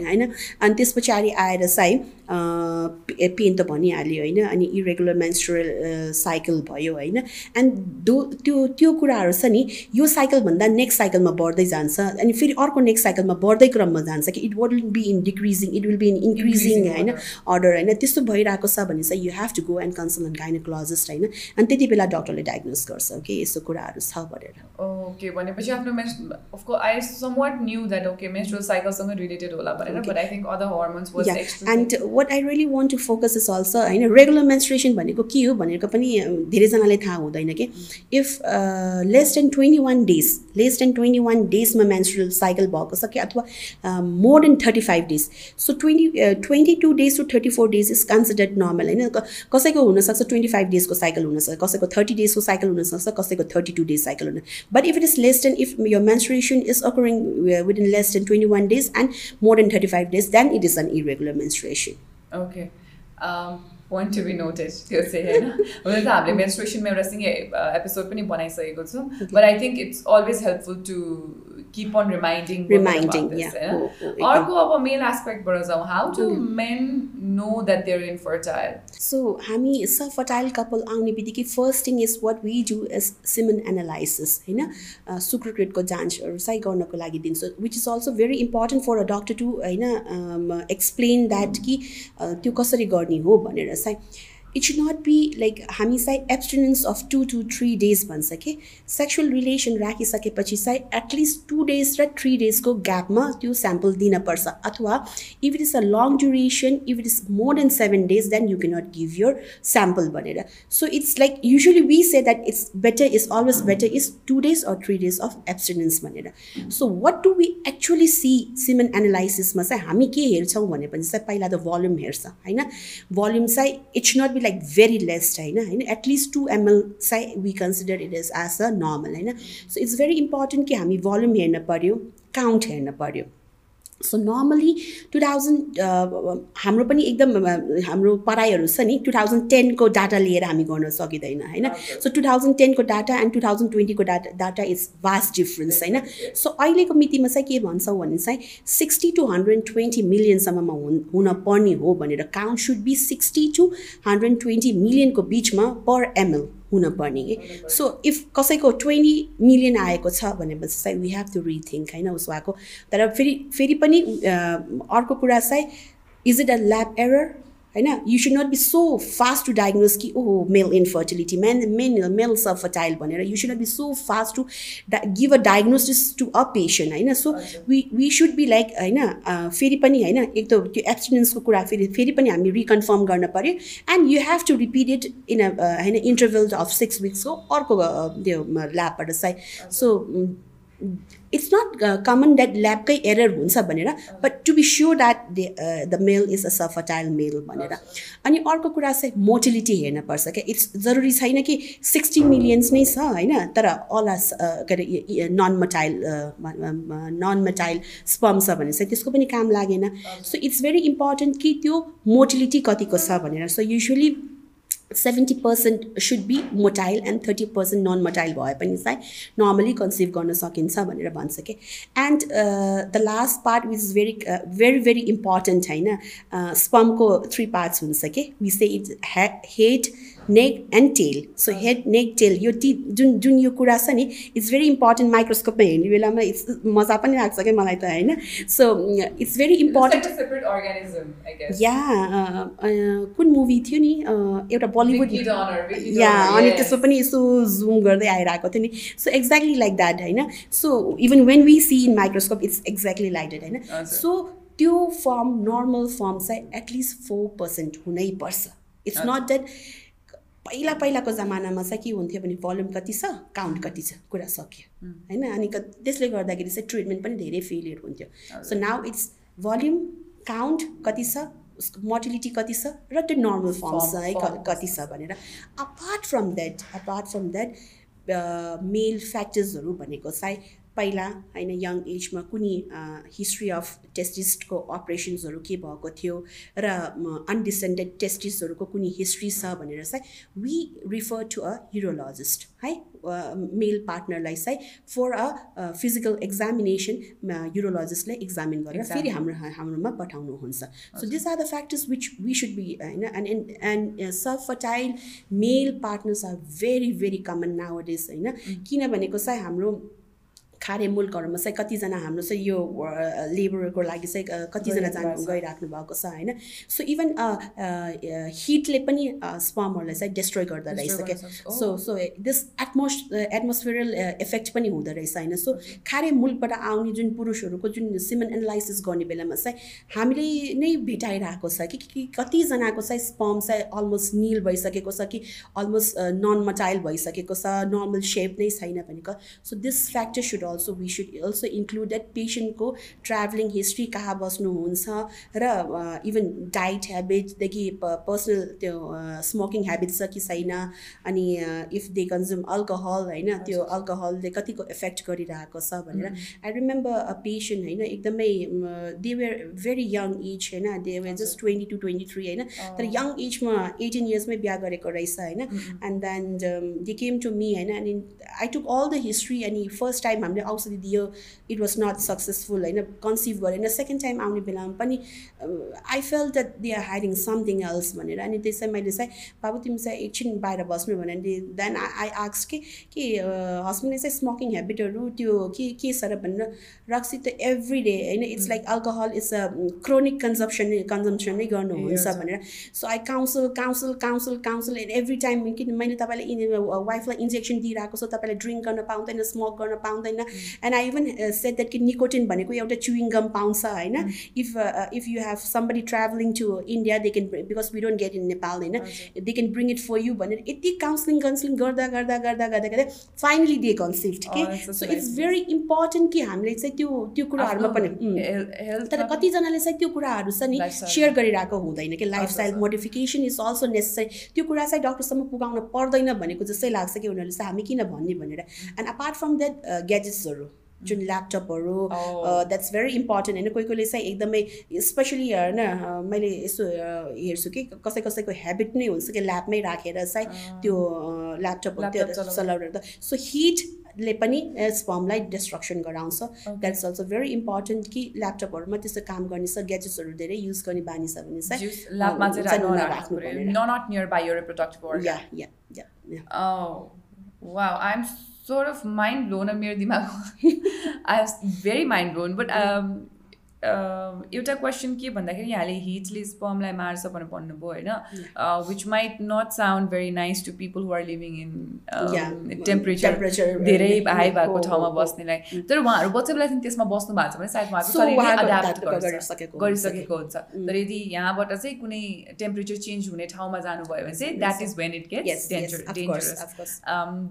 होइन। अनि त्यस पछाडि आएर चाहिँ पेन त भनिहाल्यो होइन अनि इरेगुलर मेन्सुरल साइकल भयो होइन। एन्ड दो त्यो त्यो कुराहरू छ नि यो साइकलभन्दा नेक्स्ट साइकलमा बढ्दै जान्छ अनि फेरि अर्को नेक्स्ट साइकलमा बढ्दै क्रममा जान्छ कि it would be in decreasing it will be in increasing होइन अर्डर होइन। त्यस्तो भइरहेको छ भने चाहिँ you have to go and consult gynaecologist होइन अनि त्यति बेला डक्टरले डायग्नोज गर्छ कि यस्तो कुराहरू छ भनेर। ओके भनेपछि आफ्नो men's अफको I somewhat knew that okay menstrual साइकलसँग related होला भनेर but I think other hormones and what I really want to focus is also होइन रेगुलर मेन्स्ट्रेसन भनेको के हो भनेको पनि धेरैजनाले थाहा हुँदैन कि if less than twenty one days less than twenty one डेजमा menstrual cycle भएको छ कि अथवा more than thirty five days so twenty twenty two days to thirty four days is considered normal होइन कसैको हुनसक्छ ट्वेन्टी फाइभ डेजको cycle हुनसक्छ कसैको थर्टी डेजको साइकल हुनसक्छ कसैको थर्टी टू डेज साइकल हुन but if it is less than if your menstruation is occurring within less than 21 days and more than 35 days, then it is an irregular menstruation. Okay. Um, point to be noted त्यो चाहिँ होइन। हुन त हामीले मेन्स्ट्रेसनमा एउटा सिङ्गे episode पनि बनाइसकेको छौँ। But I think it's always helpful to keep on reminding reminding this, yeah. yeah? Oh, oh, अर्को अब मेल एस्पेक्टबाट जाउँ how do men know that they're infertile so हामी सब फर्टाइल कपाल आउने बित्तिकै first thing is what we do is semen analysis होइन सुक्रक्रेटको जाँचहरू चाहिँ गर्नको लागि दिन्छ which is also very important for a doctor to होइन एक्सप्लेन द्याट कि त्यो कसरी गर्ने हो भनेर चाहिँ it should not be like हामी चाहिँ abstinence of two to three days भन्छ कि सेक्सुअल रिलेसन राखिसकेपछि चाहिँ एटलिस्ट टु डेज र थ्री डेजको ग्यापमा त्यो स्याम्पल दिनपर्छ अथवा if it is a long duration if it is more than seven days then you cannot give your sample भनेर so it's like usually we say that it's better is always better is two days or three days of abstinence भनेर so what do we actually see semen एनालाइसिसमा चाहिँ हामी के हेर्छौँ भनेपछि चाहिँ पहिला त भल्युम हेर्छ होइन भल्युम चाहिँ it's not be like very less होइन होइन एटलिस्ट टु एमएल चाहिँ we consider it is as a normal होइन सो इट्स भेरी इम्पोर्टेन्ट कि हामी भल्युम हेर्न पऱ्यो काउन्ट हेर्न पऱ्यो सो नर्मली टु थाउजन्ड हाम्रो पनि एकदम हाम्रो पढाइहरू छ नि टु थाउजन्ड टेनको डाटा लिएर हामी गर्न सकिँदैन होइन? सो टु थाउजन्ड टेनको data and two thousand ट्वेन्टीको data data is vast difference होइन? सो अहिलेको मितिमा चाहिँ के भन्छौँ भने चाहिँ सिक्सटी टु हन्ड्रेड ट्वेन्टी मिलियनसम्ममा हुन हुन पर्ने हो भनेर count should be sixty to hundred twenty मिलियनको बिचमा पर एमएल हुनपर्ने कि। सो इफ कसैको ट्वेन्टी मिलियन आएको छ भनेपछि चाहिँ वी हेभ टु रिथिङ्क होइन उसो आएको तर फेरि फेरि पनि अर्को कुरा चाहिँ is it a lab error होइन you should not be so fast to diagnose कि ओहो male infertility men men male subfertile भनेर you should not be so fast to give a diagnosis to a patient होइन so we we should be like होइन फेरि पनि होइन एक त त्यो एब्सटिनेन्सको कुरा फेरि फेरि पनि हामी रिकन्फर्म गर्न पऱ्यो and you have to repeat it in a होइन इन्टरभल अफ सिक्स विक्सको अर्को त्यो ल्याबबाट चाहिँ so it's not common that ल्याबकै error हुन्छ भनेर but to be sure that the male is a subfertile male भनेर अनि अर्को कुरा चाहिँ मोटिलिटी हेर्नुपर्छ क्या इट्स जरुरी छैन कि सिक्सटी मिलियन्स नै छ होइन तर अलास के अरे non motile non motile sperm छ भने चाहिँ त्यसको पनि काम लागेन सो इट्स भेरी इम्पोर्टेन्ट कि त्यो मोटिलिटी कतिको छ भनेर so usually seventy percent should be motile and thirty percent non motile भए पनि चाहिँ नर्मली कन्सिभ गर्न सकिन्छ भनेर भन्छ कि? And the last part which is very very very important होइन स्पमको थ्री पार्ट्स हुन्छ कि? We say it head neck and tail so head neck tail यो टी जुन जुन यो कुरा छ नि इट्स भेरी इम्पोर्टेन्ट माइक्रोस्कोपमा हेर्ने बेलामा इट्स मजा पनि लाग्छ क्या मलाई त होइन? सो इट्स भेरी इम्पोर्टेन्ट या कुन मुभी थियो नि? एउटा बलिउड या अनि त्यसमा पनि यसो जुम गर्दै आइरहेको थियो नि। सो एक्ज्याक्टली लाइक द्याट होइन? So even when we see in microscope it's exactly like that होइन? सो त्यो फर्म नर्मल फर्म चाहिँ एटलिस्ट फोर पर्सेन्ट हुनैपर्छ। इट्स नट द्याट पहिला पहिलाको जमानामा चाहिँ के हुन्थ्यो भने भल्युम कति छ? काउन्ट कति छ? कुरा सक्यो। होइन? अनि त्यसले गर्दाखेरि चाहिँ ट्रिटमेन्ट पनि धेरै फेलियर हुन्थ्यो। So now it's volume count कति छ? उसको मोटिलिटी कति छ? र त्यो नर्मल फर्म छ है कति छ भनेर। Apart from that apart from that male फ्याक्टर्सहरू भनेको चाहिँ पहिला होइन यङ एजमा कुनै हिस्ट्री अफ टेस्टिस्टको अपरेसन्सहरू के भएको थियो र अनडिसेन्डेड टेस्टिसहरूको कुनै हिस्ट्री छ भनेर चाहिँ we refer to a urologist है? मेल पार्टनरलाई चाहिँ फर अ फिजिकल एक्जामिनेसन युरोलोजिस्टले एक्जामिन गरेर फेरि हाम्रो हाम्रोमा पठाउनुहुन्छ। So this are the factors which we should be होइन and and subfertile male partners are very very common nowadays होइन? किनभनेको चाहिँ हाम्रो खारे मुल्कहरूमा चाहिँ कतिजना हाम्रो चाहिँ यो लेबरको लागि चाहिँ कतिजना जानु गइराख्नु भएको छ होइन? सो इभन हिटले पनि स्पमहरूलाई चाहिँ डिस्ट्रोय गर्दो रहेछ क्या? So so this atmos atmospheric effect पनि हुँदो रहेछ होइन? सो खारे मुल्कबाट आउने जुन पुरुषहरूको जुन सिमन एनालाइसिस गर्ने बेलामा चाहिँ हामीले नै भेटाइरहेको छ कि कतिजनाको चाहिँ स्पम चाहिँ अलमोस्ट निल भइसकेको छ कि अलमोस्ट नन मटाइल भइसकेको छ नर्मल सेप नै छैन भनेको। So this factor should also we should also include that पेसेन्टको travelling history कहाँ बस्नुहुन्छ र इभन डाइट ह्याबिटदेखि पर्सनल त्यो स्मोकिङ ह्याबिट छ कि छैन अनि इफ दे कन्ज्युम अल्कोहल होइन त्यो अल्कोहलले कतिको इफेक्ट गरिरहेको छ भनेर आई रिमेम्बर अ पेसेन्ट होइन एकदमै they were very young age होइन they were just twenty two twenty three होइन तर यङ एजमा एटिन इयर्समै बिहा गरेको रहेछ होइन and then they came to me होइन अनि I took all the history अनि फर्स्ट टाइम हामीले औषधि दियो इट वाज नट सक्सेसफुल होइन कन्सिभ गरेन सेकेन्ड टाइम आउने बेलामा पनि I felt that they are hiding something else भनेर अनि त्यसै मैले चाहिँ बाबु तिमी चाहिँ एकछिन बाहिर बस्नु भने देन आई आक्स कि कि हस्बेन्डले चाहिँ स्मोकिङ हेबिटहरू त्यो के के छ र? भनेर रक्सी त एभ्री डे होइन it's like alcohol it's a chronic consumption consumption नै गर्नुहुन्छ भनेर so I counsel counsel counsel counsel and every time किन मैले तपाईँलाई वाइफलाई इन्जेक्सन दिइरहेको छु तपाईँलाई ड्रिङ्क गर्न पाउँदैन स्मोक गर्न पाउँदैन and I even said that कि निकोटिन भनेको एउटा च्युइङ गम पाउँछ होइन if if you have somebody travelling to India they can because we don't get in Nepal होइन they can bring it for you भनेर यति काउन्सिलिङ काउन्सिलिङ गर्दा गर्दा गर्दा गर्दा गर्दा फाइनली दे कन्सिल्ट के सो इट्स भेरी इम्पोर्टेन्ट कि हामीले चाहिँ त्यो त्यो कुराहरूमा पनि तर कतिजनाले चाहिँ त्यो कुराहरू छ नि सेयर गरिरहेको हुँदैन कि lifestyle modification is also necessary त्यो कुरा चाहिँ डक्टरसम्म पुगाउन पर्दैन भनेको जस्तै लाग्छ कि उनीहरूले चाहिँ हामी किन भन्ने भनेर एन्ड अपार्ट फ्रम द्याट ग्याजेट्सहरू जुन ल्यापटपहरू द्याट्स भेरी इम्पोर्टेन्ट होइन कोही कोहीले चाहिँ एकदमै स्पेसली होइन मैले यसो हेर्छु कि कसै कसैको हेबिट नै हुन्छ कि ल्याबमै राखेर चाहिँ त्यो ल्यापटपहरू चलाएर सो हिटले पनि स्पमलाई डिस्ट्रक्सन गराउँछ द्याट्स अल्सो भेरी इम्पोर्टेन्ट कि ल्यापटपहरूमा त्यस्तो काम गर्ने छ ग्याजेट्सहरू धेरै युज गर्ने बानी छ भने चाहिँ sort of mind blown. I'm mere dimag. I was very mind blown. But um, एउटा क्वेसन के भन्दाखेरि यहाँले हिटले स्पमलाई मार्छ भनेर भन्नुभयो होइन? Which might not sound very nice to people who are living in temperature धेरै हाई भएको ठाउँमा बस्नेलाई। तर उहाँहरू बच्चा बेलादेखि त्यसमा बस्नु भएको छ भने सायद एडाप्ट गरिसकेको हुन्छ। तर यदि यहाँबाट चाहिँ कुनै टेम्परेचर चेन्ज हुने ठाउँमा जानुभयो भने चाहिँ that is when it gets danger dangerous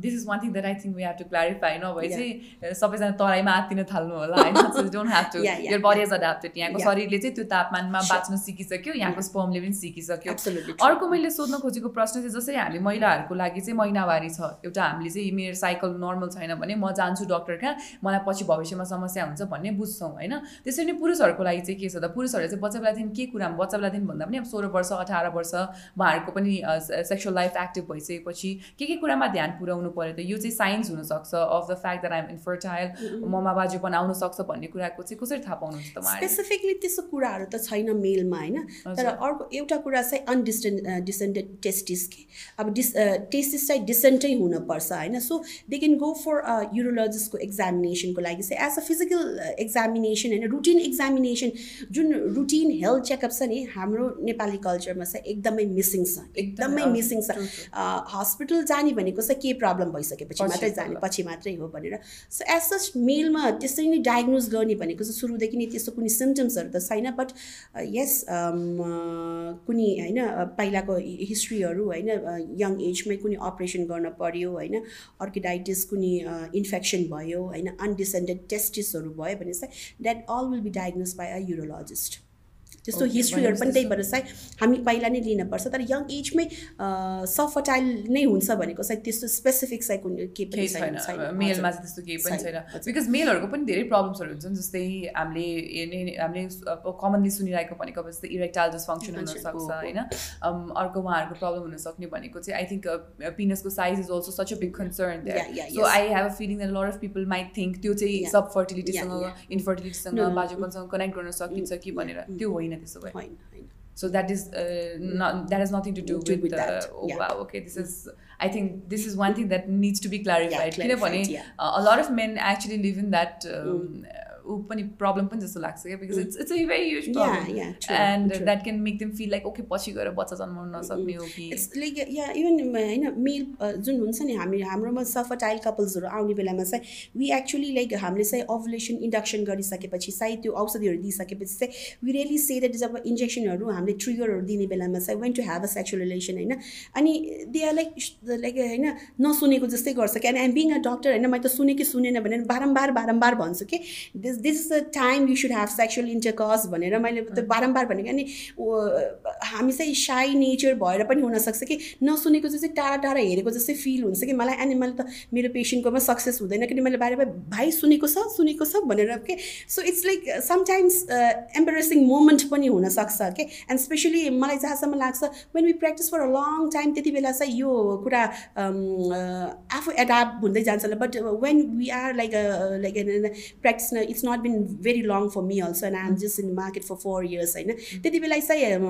this is one thing that I think we have to clarify नभए चाहिँ सबैजना तराईमा आत्तिन थाल्नु होला होइन? Don't have to your body adapted यहाँको. शरीरले चाहिँ त्यो तापमानमा. बाँच्न सिकिसक्यो यहाँको स्पर्मले पनि सिकिसक्यो. अर्को मैले सोध्न खोजेको प्रश्न चाहिँ जसरी हामी महिलाहरूको लागि चाहिँ महिनावारी छ एउटा हामीले चाहिँ मेरो साइकल नर्मल छैन भने म जान्छु डक्टर कहाँ मलाई पछि भविष्यमा समस्या हुन्छ भन्ने बुझ्छौँ होइन त्यसरी नै पुरुषहरूको लागि चाहिँ के छ त पुरुषहरूले चाहिँ बच्चा बेलादेखि के कुरामा बच्चा बेलादेखि भन्दा पनि अब सोह्र वर्ष अठार वर्ष उहाँहरूको पनि सेक्सुअल लाइफ एक्टिभ भइसकेपछि के के कुरामा ध्यान पुऱ्याउनु पऱ्यो त यो चाहिँ साइन्स हुनसक्छ of the fact that I'm infertile ममा बाजुपन आउन सक्छ भन्ने कुराको चाहिँ कसरी थाहा पाउनुहुन्छ स्पेसिफिकली त्यस्तो कुराहरू त छैन मेलमा होइन? तर अर्को एउटा कुरा चाहिँ अनडिस्टेन्ट डिसेन्टेड टेस्टिस के? अब डिस टेस्टिस चाहिँ डिसेन्टै हुनपर्छ होइन? So they can go for युरोलोजिस्टको एक्जामिनेसनको लागि चाहिँ एज अ फिजिकल एक्जामिनेसन होइन? रुटिन एक्जामिनेसन जुन रुटिन हेल्थ चेकअप छ नि हाम्रो नेपाली कल्चरमा चाहिँ एकदमै मिसिङ छ। एकदमै मिसिङ छ. हस्पिटल जाने भनेको चाहिँ के प्रब्लम भइसकेपछि पछि मात्रै जाने पछि मात्रै हो भनेर। सो एज सच मेलमा त्यसरी नै डायग्नोज गर्ने भनेको चाहिँ सुरुदेखि नै त्यस्तो कुनै सिम्टम्सहरू त छैन बट यस कुनै होइन पहिलाको हिस्ट्रीहरू होइन यङ एजमै कुनै अपरेसन गर्न पर्यो होइन अर्किडाइटिस कुनै इन्फेक्सन भयो होइन अनडिसेन्डेड टेस्टिसहरू भयो भने चाहिँ that all will be diagnose by a urologist त्यस्तो Okay, हिस्ट्रीहरू पनि त्यही भएर चाहिँ हामी पहिला नै लिनपर्छ तर यङ एजमै सफर्टाइल नै हुन्छ भनेको चाहिँ त्यस्तो स्पेसिफिक कुनै के पनि केही छैन। मेलमा। चाहिँ त्यस्तो केही पनि छैन। बिकज मेलहरूको पनि धेरै प्रब्लम्सहरू हुन्छन् जस्तै हामीले हामीले कमनली सुनिरहेको भनेको अब जस्तै इरेक्टाइल डिसफङ्सन हुनसक्छ। होइन अर्को उहाँहरूको प्रब्लम हुनसक्ने भनेको चाहिँ I think पिनसको size is also such a big concern so. I have a feeling that lot of people might think त्यो चाहिँ. सब फर्टिलिटीसँग इन्फर्टिलिटीसँग बाजुपनसँग कनेक्ट गर्न सकिन्छ कि भनेर त्यो होइन this. Fine, fine. So that is uh, not that has nothing to do with, the that. Uh, oh yeah. wow, okay. This is I think this is one thing that needs to be clarified. Yeah, clarified yeah. Uh, a lot of men actually live in that um, mm. ऊ पनि problem पनि जस्तो लाग्छ क्या because it's it's a very true, and. That can make them feel like okay पछि गएर बच्चा जन्माउन नसक्ने हो कि। इट्स लाइक या इभन होइन मेल जुन हुन्छ नि हामी हाम्रोमा सफर्टाइल कपल्सहरू आउने बेलामा चाहिँ वी एक्चुली लाइक हामीले चाहिँ ओभुलेसन इन्डक्सन गरिसकेपछि सायद त्यो औषधिहरू दिइसकेपछि चाहिँ वी रियली से द्याट जब इन्जेक्सनहरू हामीले ट्रिगरहरू दिने बेलामा चाहिँ when to have a sexual relation होइन। अनि दे आर लाइक लाइक होइन नसुनेको जस्तै गर्छ कि अनि आइम बिङ अ डक्टर होइन मैले त सुने कि सुनेन भनेर बारम्बार बारम्बार भन्छु कि this this is the time you should have sexual intercourse भनेर मैले त बारम्बार भनेको अनि हामी चाहिँ साई नेचर भएर पनि हुनसक्छ कि नसुनेको चाहिँ टाढा टाढा हेरेको जस्तै फिल हुन्छ कि मलाई अनि मैले त मेरो पेसेन्टकोमा सक्सेस हुँदैन किन मैले बारे भाइ सुनेको छ सुनेको छ भनेर के so it's like sometimes embarrassing moment पनि हुनसक्छ के एन्ड स्पेसली मलाई जहाँसम्म लाग्छ when we practice for a long time त्यति बेला चाहिँ यो कुरा अम, अ, आफू एडाप्ट हुँदै जान्छ but when we are like like practice it's not been very long for me also and I am just in market for four years होइन त्यति बेला चाहिँ अम,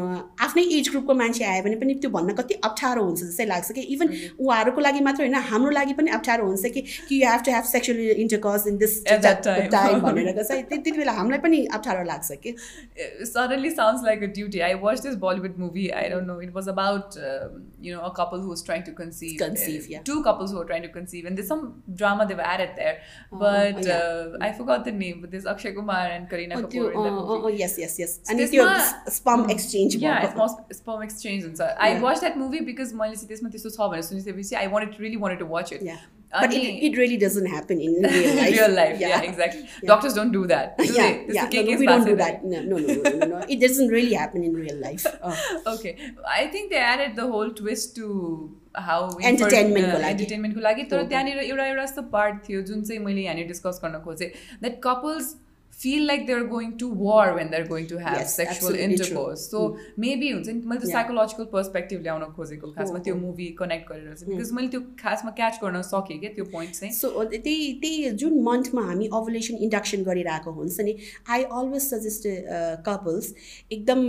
आफ्नै एज ग्रुपको मान्छे आयो भने पनि त्यो भन्न कति अप्ठ्यारो हुन्छ जस्तै लाग्छ कि इभन उहाँहरूको लागि मात्र होइन हाम्रो लागि पनि अप्ठ्यारो हुन्छ कि कि you have to have sexual intercourse in this At that time. Time भनेर चाहिँ त्यति त्यति बेला हामीलाई पनि अप्ठ्यारो लाग्छ कि suddenly sounds like a duty. I watched this Bollywood movie. I don't know. It was about um, you know a couple who was trying to conceive. Conceive, Uh, yeah. Two couples who were trying to conceive, and there's some drama they've added there. Oh, but yeah. but there's Akshay Kumar and Kareena oh, Kapoor. In that movie. Oh, oh, yes, yes, yes. So and hmm. it's your sperm exchange. Yeah, it's more sperm exchange. And so yeah. I watched that movie because Molly Sitesma Tiso Sovereign. As soon as I see, I wanted really wanted to watch it. Yeah But अनि- it, it really doesn't happen in real life. real life, yeah, exactly. Yeah. Doctors don't do that. Do yeah, they? yeah. त्यस्तो के No, के no, we don't do भएको that. No, no, no, no, no, no. It doesn't really happen in real life. Oh. okay i think they added the whole twist to how Entertainment को लागि। एन्टरटेनमेन्टको लागि तर हो, हो। त्यहाँनिर एउटा एउटा यस्तो पार्ट थियो जुन चाहिँ मैले यहाँनिर डिस्कस गर्न खोजेँ that couples feel like they're going to war when they're going to have Yes, sexual absolutely true. intercourse. So maybe हुन्छ नि मैले त्यो Yeah. साइकोलोजिकल पर्सपेक्टिभ ल्याउन खोजेको खासमा हो, त्यो हो। मुभी कनेक्ट गरेर चाहिँ बिकज मैले त्यो खासमा क्याच गर्न सकेँ क्या त्यो पोइन्ट चाहिँ। सो त्यही त्यही जुन मन्थमा हामी ओभुलेसन इन्डक्सन गरिरहेको हुन्छ नि आई अलवेज सजेस्ट कपल्स एकदम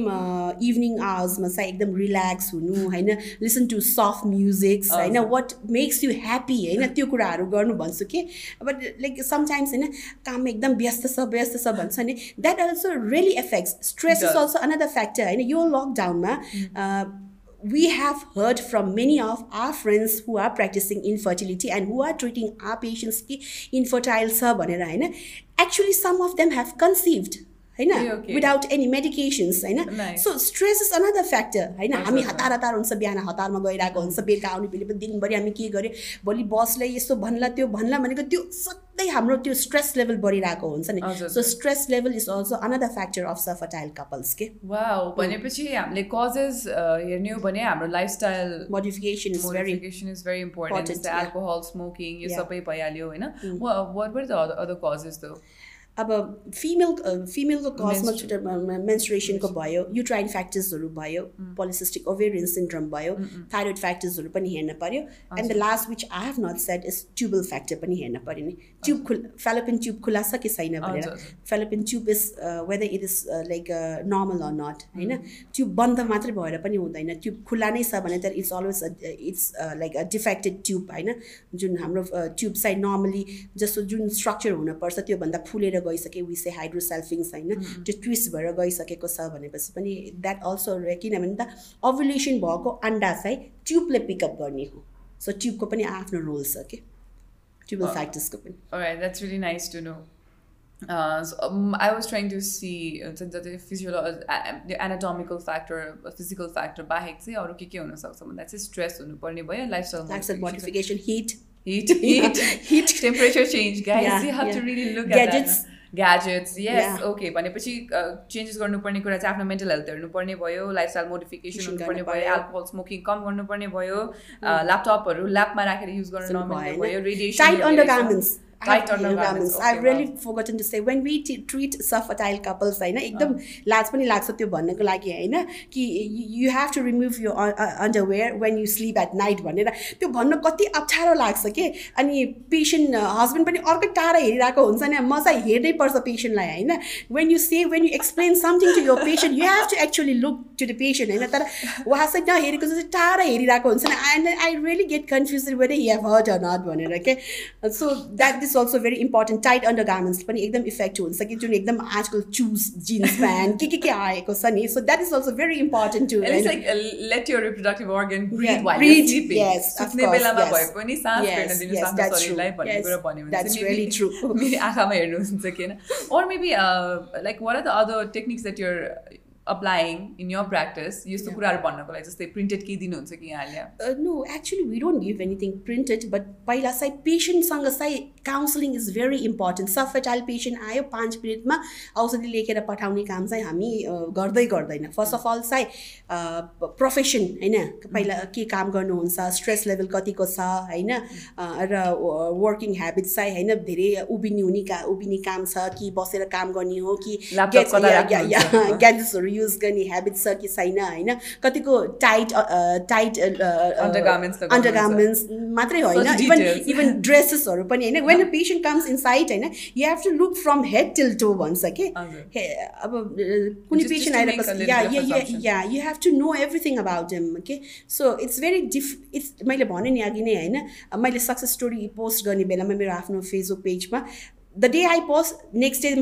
इभिनिङ आवर्समा चाहिँ एकदम रिल्याक्स हुनु होइन? लिसन टु सफ्ट म्युजिक्स होइन? हजुर। वाट मेक्स यु ह्याप्पी होइन? त्यो कुराहरू गर्नु भन्छु कि? बट लाइक समटाइम्स होइन? काम एकदम व्यस्त छ व्यस्त छ भन्छ नि that also really affects stress is Does. Also another factor होइन यो लकडाउनमा we have heard from many of our friends who are practicing infertility and who are treating our patients कि infertile छ भनेर होइन actually some of them have conceived होइन. Without any medications होइन. So stress is another factor होइन हामी। हतार हतार हुन्छ बिहान हतारमा गइरहेको हुन्छ बेलुका आउने बेला पनि दिनभरि हामी के गर्यो भोलि बसले यस्तो भन्ला त्यो भन्ला भनेको त्यो सधैँ हाम्रो त्यो स्ट्रेस लेभल बढिरहेको हुन्छ नि so. Stress level is also another factor of subfertile couples के वाउ भनेपछि हामीले कजेस हेर्ने हो भने हाम्रो lifestyle modification is is very important. Alcohol smoking यो. सबै भइहाल्यो होइन what were the other causes though अब फिमेल फिमेलको कजमा छुट्टा मेन्सुरेसनको भयो युट्राइन फ्याक्टर्सहरू भयो पोलिसिस्टिक ओभेरियन सिन्ड्रम भयो थाइरोइड फ्याक्टर्सहरू पनि हेर्न पर्यो. And the last which I have not set is tubal factor पनि हेर्न पर्यो नि। ट्युब खुल फेलोपिन ट्युब खुला छ कि छैन भनेर। Fallopian tube is whether it is like normal or not होइन? ट्युब बन्द मात्रै भएर पनि हुँदैन। ट्युब खुला नै छ भने त it's always it's like a defected tube होइन? जुन हाम्रो ट्युब चाहिँ नर्मली जस्तो जुन स्ट्रक्चर हुनपर्छ त्योभन्दा फुलेर गइसके विसे हाइड्रोसेल्फिङ्स होइन त्यो ट्विस्ट भएर गइसकेको छ भनेपछि पनि द्याट अल्सो किनभने त ओभुलेसन भएको अन्डा चाहिँ ट्युबले पिकअप गर्ने हो सो ट्युबको पनि आफ्नो रोल छ कि ट्युबल फ्याक्टर्सको पनि Alright, that's really nice to know. Uh, so, um, I was trying to see uh, the, the physiolo- uh, the anatomical factor, uh, physical factor बाहेक चाहिँ अरू के के हुनसक्छ भन्दा चाहिँ स्ट्रेस हुनुपर्ने भयो lifestyle lifestyle modification heat heat, heat, Heat. temperature change, guys. Yeah, you have to yeah. really gadgets yes. Okay भनेपछि चेन्जेस गर्नुपर्ने कुरा चाहिँ आफ्नो मेन्टल हेल्थ हेर्नुपर्ने भयो लाइफस्टाइल मोडिफिकेसन हुनुपर्ने भयो। एल्कोहल स्मोकिङ कम गर्नुपर्ने भयो ल्यापटपहरू ल्याबमा राखेर युज गर्न नमिल्ने भएन। भयो radiation tight undergarments. I Tight have undergarments, I've okay, really wow. forgotten to say when we t- treat fertile couples होइन एकदम लाज पनि लाग्छ त्यो भन्नको लागि होइन कि यु हेभ टु रिमुभ यो underwear when you sleep at night भनेर त्यो भन्न कति अप्ठ्यारो लाग्छ के? अनि पेसेन्ट हस्बेन्ड पनि अर्कै टाढा हेरिरहेको हुन्छ नि म चाहिँ हेर्नै पर्छ पेसेन्टलाई होइन। When you say when you explain something to यो patient you have to actually look to the patient होइन। तर उहाँ चाहिँ नहेरेको चाहिँ टाढा हेरिरहेको हुन्छ नि and I really get confuse whether he have hurt or not भनेर के? So that is also very important tight undergarments पनि एकदम इफेक्ट हुन्छ कि जुन एकदम आजकल चुज जिन्स प्यान्ट के के के आएको छ नि so that is also very important to And it's like uh, let your reproductive organ breathe Yeah, while breathe, you're sleeping. yes, of सुत्ने course, बेलामा yes. भए पनि सास Yes, फेर्न दिनु yes, आफ्नो that's शरीरलाई true. भन्ने Yes, कुरा भन्यो भने that's चाहिँ really maybe true. मेरो आँखामा हेर्नुहुन्छ कि होइन or maybe uh, like what are the other techniques that applying in your practice यस्तो कुराहरू भन्नको लागि जस्तै प्रिन्टेड केही दिनुहुन्छ कि यहाँले? No actually we don't give anything printed but पहिला चाहिँ पेसेन्टसँग चाहिँ counselling is very important subfertile patient आयो पाँच मिनटमा औषधि लेखेर पठाउने काम चाहिँ हामी गर्दै गर्दैन. फर्स्ट अफ अल चाहिँ प्रोफेसन होइन? पहिला के काम गर्नुहुन्छ स्ट्रेस लेभल कतिको छ होइन? र वर्किङ ह्याबिट चाहिँ होइन? धेरै उभिने हुने का उभिने काम छ कि बसेर काम गर्ने हो कि? ग्याजेट्सहरू *laughs* युज गर्ने ह्याबिट छ कि छैन होइन? कतिको टाइट टाइट अन्डर गार्मेन्ट्स मात्रै होइन इभन. इभन ड्रेसेसहरू पनि होइन? When a patient comes in sight होइन you have to look from head till toe भन्छ कि अब uh, कुनै patient little yeah. Yeah you have to know everything about him के so it's very diff it's मैले भने नि अघि नै होइन? मैले सक्सेस स्टोरी पोस्ट गर्ने बेलामा मेरो आफ्नो फेसबुक पेजमा the day I post next day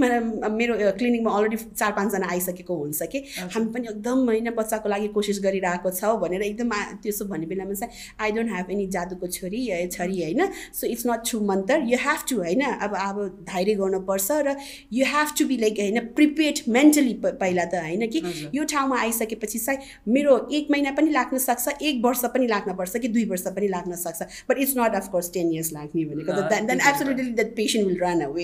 मेरो क्लिनिकमा अलरेडी चार पाँचजना आइसकेको हुन्छ कि। हामी पनि एकदम होइन बच्चाको लागि कोसिस गरिरहेको छौँ भनेर एकदम त्यसो भन्ने बेलामा चाहिँ आई डोन्ट ह्याभ एनी जादुको छोरी छोरी होइन। सो इट्स नट ट्रु मन्तर। यु हेभ टु होइन अब अब धैर्य गर्नुपर्छ र you have to be like होइन प्रिपेयर्ड मेन्टली पहिला त होइन कि। यो ठाउँमा आइसकेपछि चाहिँ मेरो एक महिना पनि लाग्न सक्छ एक वर्ष पनि लाग्न पर्छ कि दुई वर्ष पनि लाग्न सक्छ। But it's not of course ten years लाग्ने भनेको then absolutely that patient will run away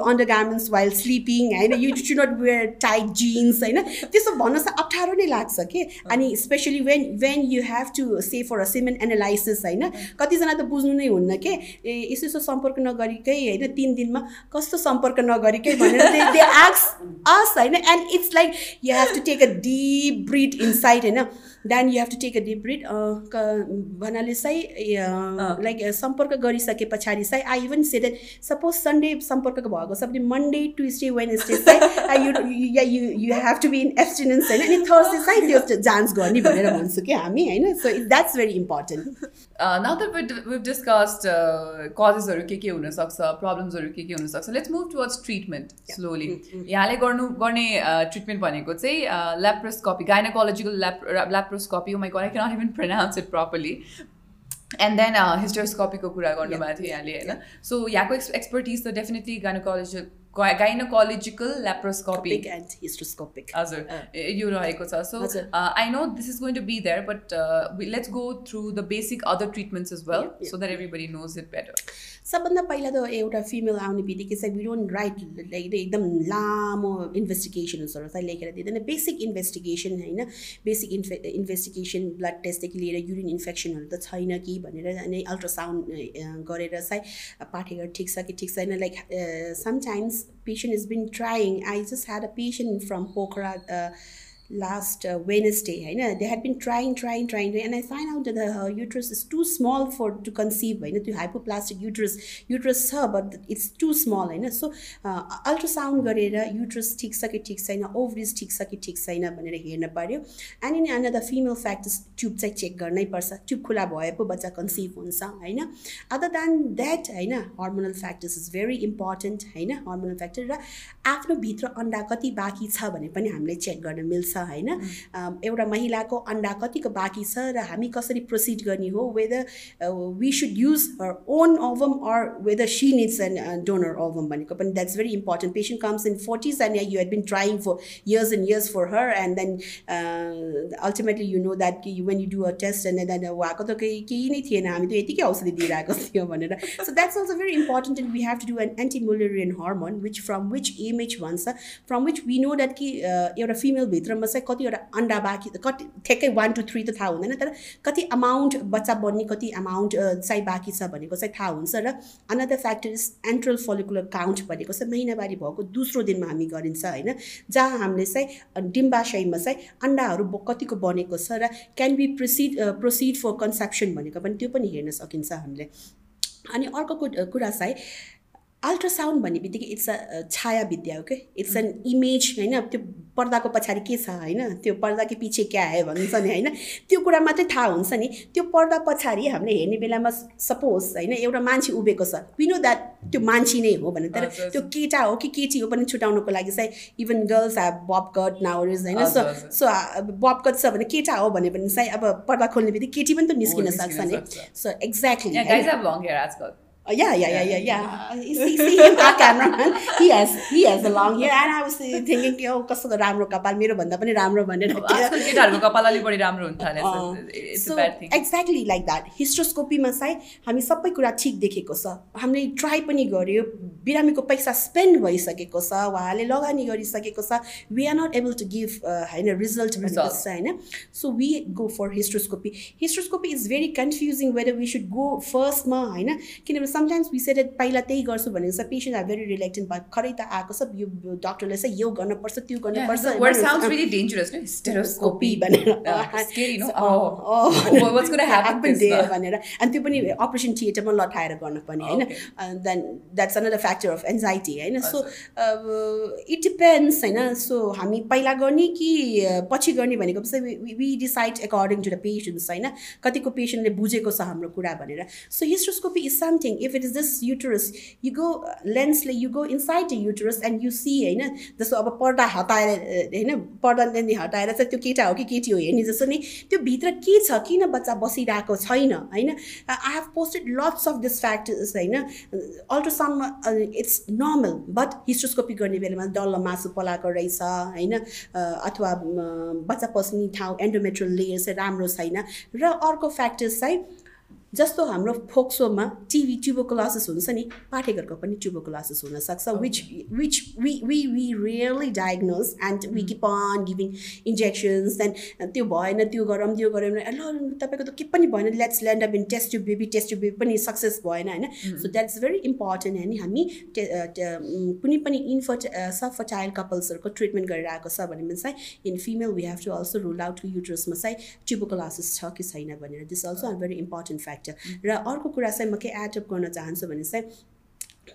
remove your undergarments while sleeping होइन you *laughs* should not wear tight jeans होइन त्यस्तो भन्न चाहिँ अप्ठ्यारो नै लाग्छ कि अनि especially when when you have to say for a semen analysis होइन कतिजना त बुझ्नु नै हुन्न के ए यसो यसो सम्पर्क नगरिकै होइन तिन दिनमा कस्तो सम्पर्क नगरिकै भनेर दे आक्स अस होइन and it's like you have to take a deep breath inside होइन then you have to take a deep breath भन्नाले चाहिँ लाइक सम्पर्क गरिसके पछाडि चाहिँ I even say that suppose Sunday सम्पर्क भयो भएको छ भने मन्डे ट्युसडे वेनेसडे चाहिँ you you you have to be in abstinence होइन अनि थर्सडे चाहिँ त्यो जान्च गर्ने भनेर भन्छु कि हामी होइन so that's very important now that we've discussed कजेसहरू के के हुनसक्छ प्रब्लम्सहरू के के हुनसक्छ let's move towards treatment slowly यहाँले गर्नु गर्ने ट्रिटमेन्ट uh, भनेको चाहिँ laparoscopy gynaecological lap laparoscopy my I cannot even pronounce it properly and then हिस्टोस्कोपीको कुरा गर्नुभएको थियो यहाँले होइन सो यहाँको एक्स एक्सपर्टिज त definitely gynaecology gynecological laparoscopy and hysteroscopic हजुर यो रहेको छ so I know this is going to be there but let's go through the basic other treatments as well so that everybody knows it better सबभन्दा पहिला त एउटा female आउने बित्तिकै चाहिँ वी डोन्ट राइट लाइक एकदम लामो इन्भेस्टिगेसन्सहरू चाहिँ लेखेर दिँदैन बेसिक इन्भेस्टिगेसन होइन बेसिक इन्फे इन्भेस्टिगेसन ब्लड टेस्टदेखि लिएर युरिन इन्फेक्सनहरू त छैन कि भनेर अनि अल्ट्रासाउन्ड गरेर चाहिँ पाठेघर ठिक छ कि ठिक छैन like sometimes patient has been trying. I just had a patient from Pokhara. Uh, last uh, Wednesday. I know they had been trying, trying, trying, and I find out that her uterus is too small for to conceive. I know hypoplastic uterus, uterus her, but it's too small. I know so uh, ultrasound गरेर uterus ठिक छ कि ठिक छैन ovaries ठिक छ कि ठिक छैन भनेर हेर्न पर्यो and in another female factors tube चाहिँ चेक गर्नै पर्छ ट्युब खुला भए पो बच्चा कन्सिभ हुन्छ होइन अदर देन द्याट होइन hormonal factors is very important होइन हर्मोनल फ्याक्टर र आफ्नो भित्र अन्डा कति बाँकी छ भने पनि हामीले चेक गर्न मिल्छ होइन। एउटा महिलाको अन्डा कतिको बाँकी छ र हामी कसरी प्रोसिड गर्ने हो whether we should use her own ovum or whether she needs an donor ovum भनेको पनि that's very important patient comes in forties and you had been trying for years and years for her and then ultimately you know that कि when you do a test and then उहाँको त केही केही नै थिएन हामी त यतिकै औषधि दिइरहेको थियो भनेर। So that's also very important and we have to do an antimullerian hormone which from which MH भन्छ from which we know that कि एउटा फिमेलभित्रमा चाहिँ कतिवटा अन्डा बाँकी कति ठ्याक्कै वान टू थ्री त थाहा हुँदैन तर कति अमाउन्ट बच्चा बन्ने कति अमाउन्ट चाहिँ बाँकी छ भनेको चाहिँ थाहा हुन्छ र another factor is antral follicular count भनेको चाहिँ महिनावारी भएको दोस्रो दिनमा हामी गरिन्छ होइन? जहाँ हामीले चाहिँ डिम्बाशयमा चाहिँ अन्डाहरू कतिको बनेको छ र can be proceed proceed for conception भनेको पनि त्यो पनि हेर्न सकिन्छ हामीले। अनि अर्को कुरा चाहिँ अल्ट्रासाउन्ड भन्ने बित्तिकै इट्स अ छाया विद्या हो कि इट्स एन इमेज होइन? त्यो पर्दाको पछाडि के छ होइन? त्यो पर्दाको पछि क्या आयो भन्छ नि होइन? त्यो कुरा मात्रै थाहा हुन्छ नि। त्यो पर्दा पछाडि हामीले हेर्ने बेलामा सपोज होइन? एउटा मान्छे उभिएको छ। विनो द्याट त्यो मान्छे नै हो भने तर त्यो केटा हो कि केटी हो पनि छुट्याउनुको लागि चाहिँ even girls have bob cut nowadays होइन सो सो बब कट छ भने केटा हो भने पनि चाहिँ अब पर्दा खोल्ने बित्तिकै केटी पनि त निस्किन सक्छ नि। So exactly yeah, yeah, yeah, yeah, yeah. See, see him, our cameraman. *laughs* He has he has a long hair, and I was thinking कि oh कस्तो राम्रो कपाल मेरो भन्दा पनि राम्रो भनेर केटाहरूको कपाल अलिक बढी राम्रो हुन थाल्यो सो एक्ज्याक्टली लाइक द्याट हिस्ट्रोस्कोपीमा चाहिँ हामी सबै कुरा ठिक देखेको छ हामीले ट्राई पनि गऱ्यो बिरामीको पैसा स्पेन्ड भइसकेको छ उहाँले लगानी गरिसकेको छ we are not able to give होइन रिजल्ट भनेको छ होइन so we go for hysteroscopy hysteroscopy is very confusing whether we should go फर्स्टमा होइन किनभने समटाइम्स वी सेड पहिला त्यही गर्छु भनेको छ पेसेन्ट आर भेरी रिलेक्टेड भयो खरै त आएको छ यो डक्टरले चाहिँ यो गर्नुपर्छ त्यो गर्नुपर्छ भनेर अनि *laughs* *laughs* त्यो पनि अपरेसन थिएटरमा लटाएर गर्नुपर्ने होइन? Then that's another factor of anxiety होइन? सो इट डिपेन्ड्स होइन? सो हामी पहिला गर्ने कि पछि गर्ने भनेको चाहिँ we decide according to the patients होइन? कतिको पेसेन्टले बुझेको छ हाम्रो कुरा भनेर। So hysteroscopy is something if it is this uterus you go लेन्सले you go inside the uterus and you see होइन जस्तो अब पर्दा हटाएर होइन पर्दा हटाएर चाहिँ त्यो केटा हो कि केटी हो हेर्ने जस्तो नि त्यो भित्र के छ किन बच्चा बसिरहेको छैन होइन I have posted lots of this factors होइन अल्ट्रासाउन्डमा इट्स नर्मल बट हिस्ट्रोस्कोपी गर्ने बेलामा डल्लो मासु पलाएको रहेछ होइन अथवा बच्चा पस्ने ठाउँ एन्डोमेट्रियल लेयर चाहिँ राम्रो छैन. र अर्को फ्याक्टर्स चाहिँ जस्तो हाम्रो फोक्सोमा टिभी ट्युबोकोलासिस हुन्छ नि पाठेघरको पनि ट्युबोकोलासिस हुनसक्छ which which we we we rarely diagnose and we keep on giving injections then त्यो भएन त्यो गरौँ त्यो गरौँ ल तपाईँको त के पनि भएन let's land up in test tube baby test tube baby पनि सक्सेस भएन होइन? So that is very important होइन? हामी कुनै पनि इन्फर्ट सफर्टाइल कपल्सहरूको ट्रिटमेन्ट गरिरहेको छ भने चाहिँ in female we have to also rule out युट्रसमा चाहिँ ट्युबोकोलासिस छ कि छैन भनेर. This also a. Very important fact र अर्को कुरा चाहिँ म के एडअप गर्न चाहन्छु भने चाहिँ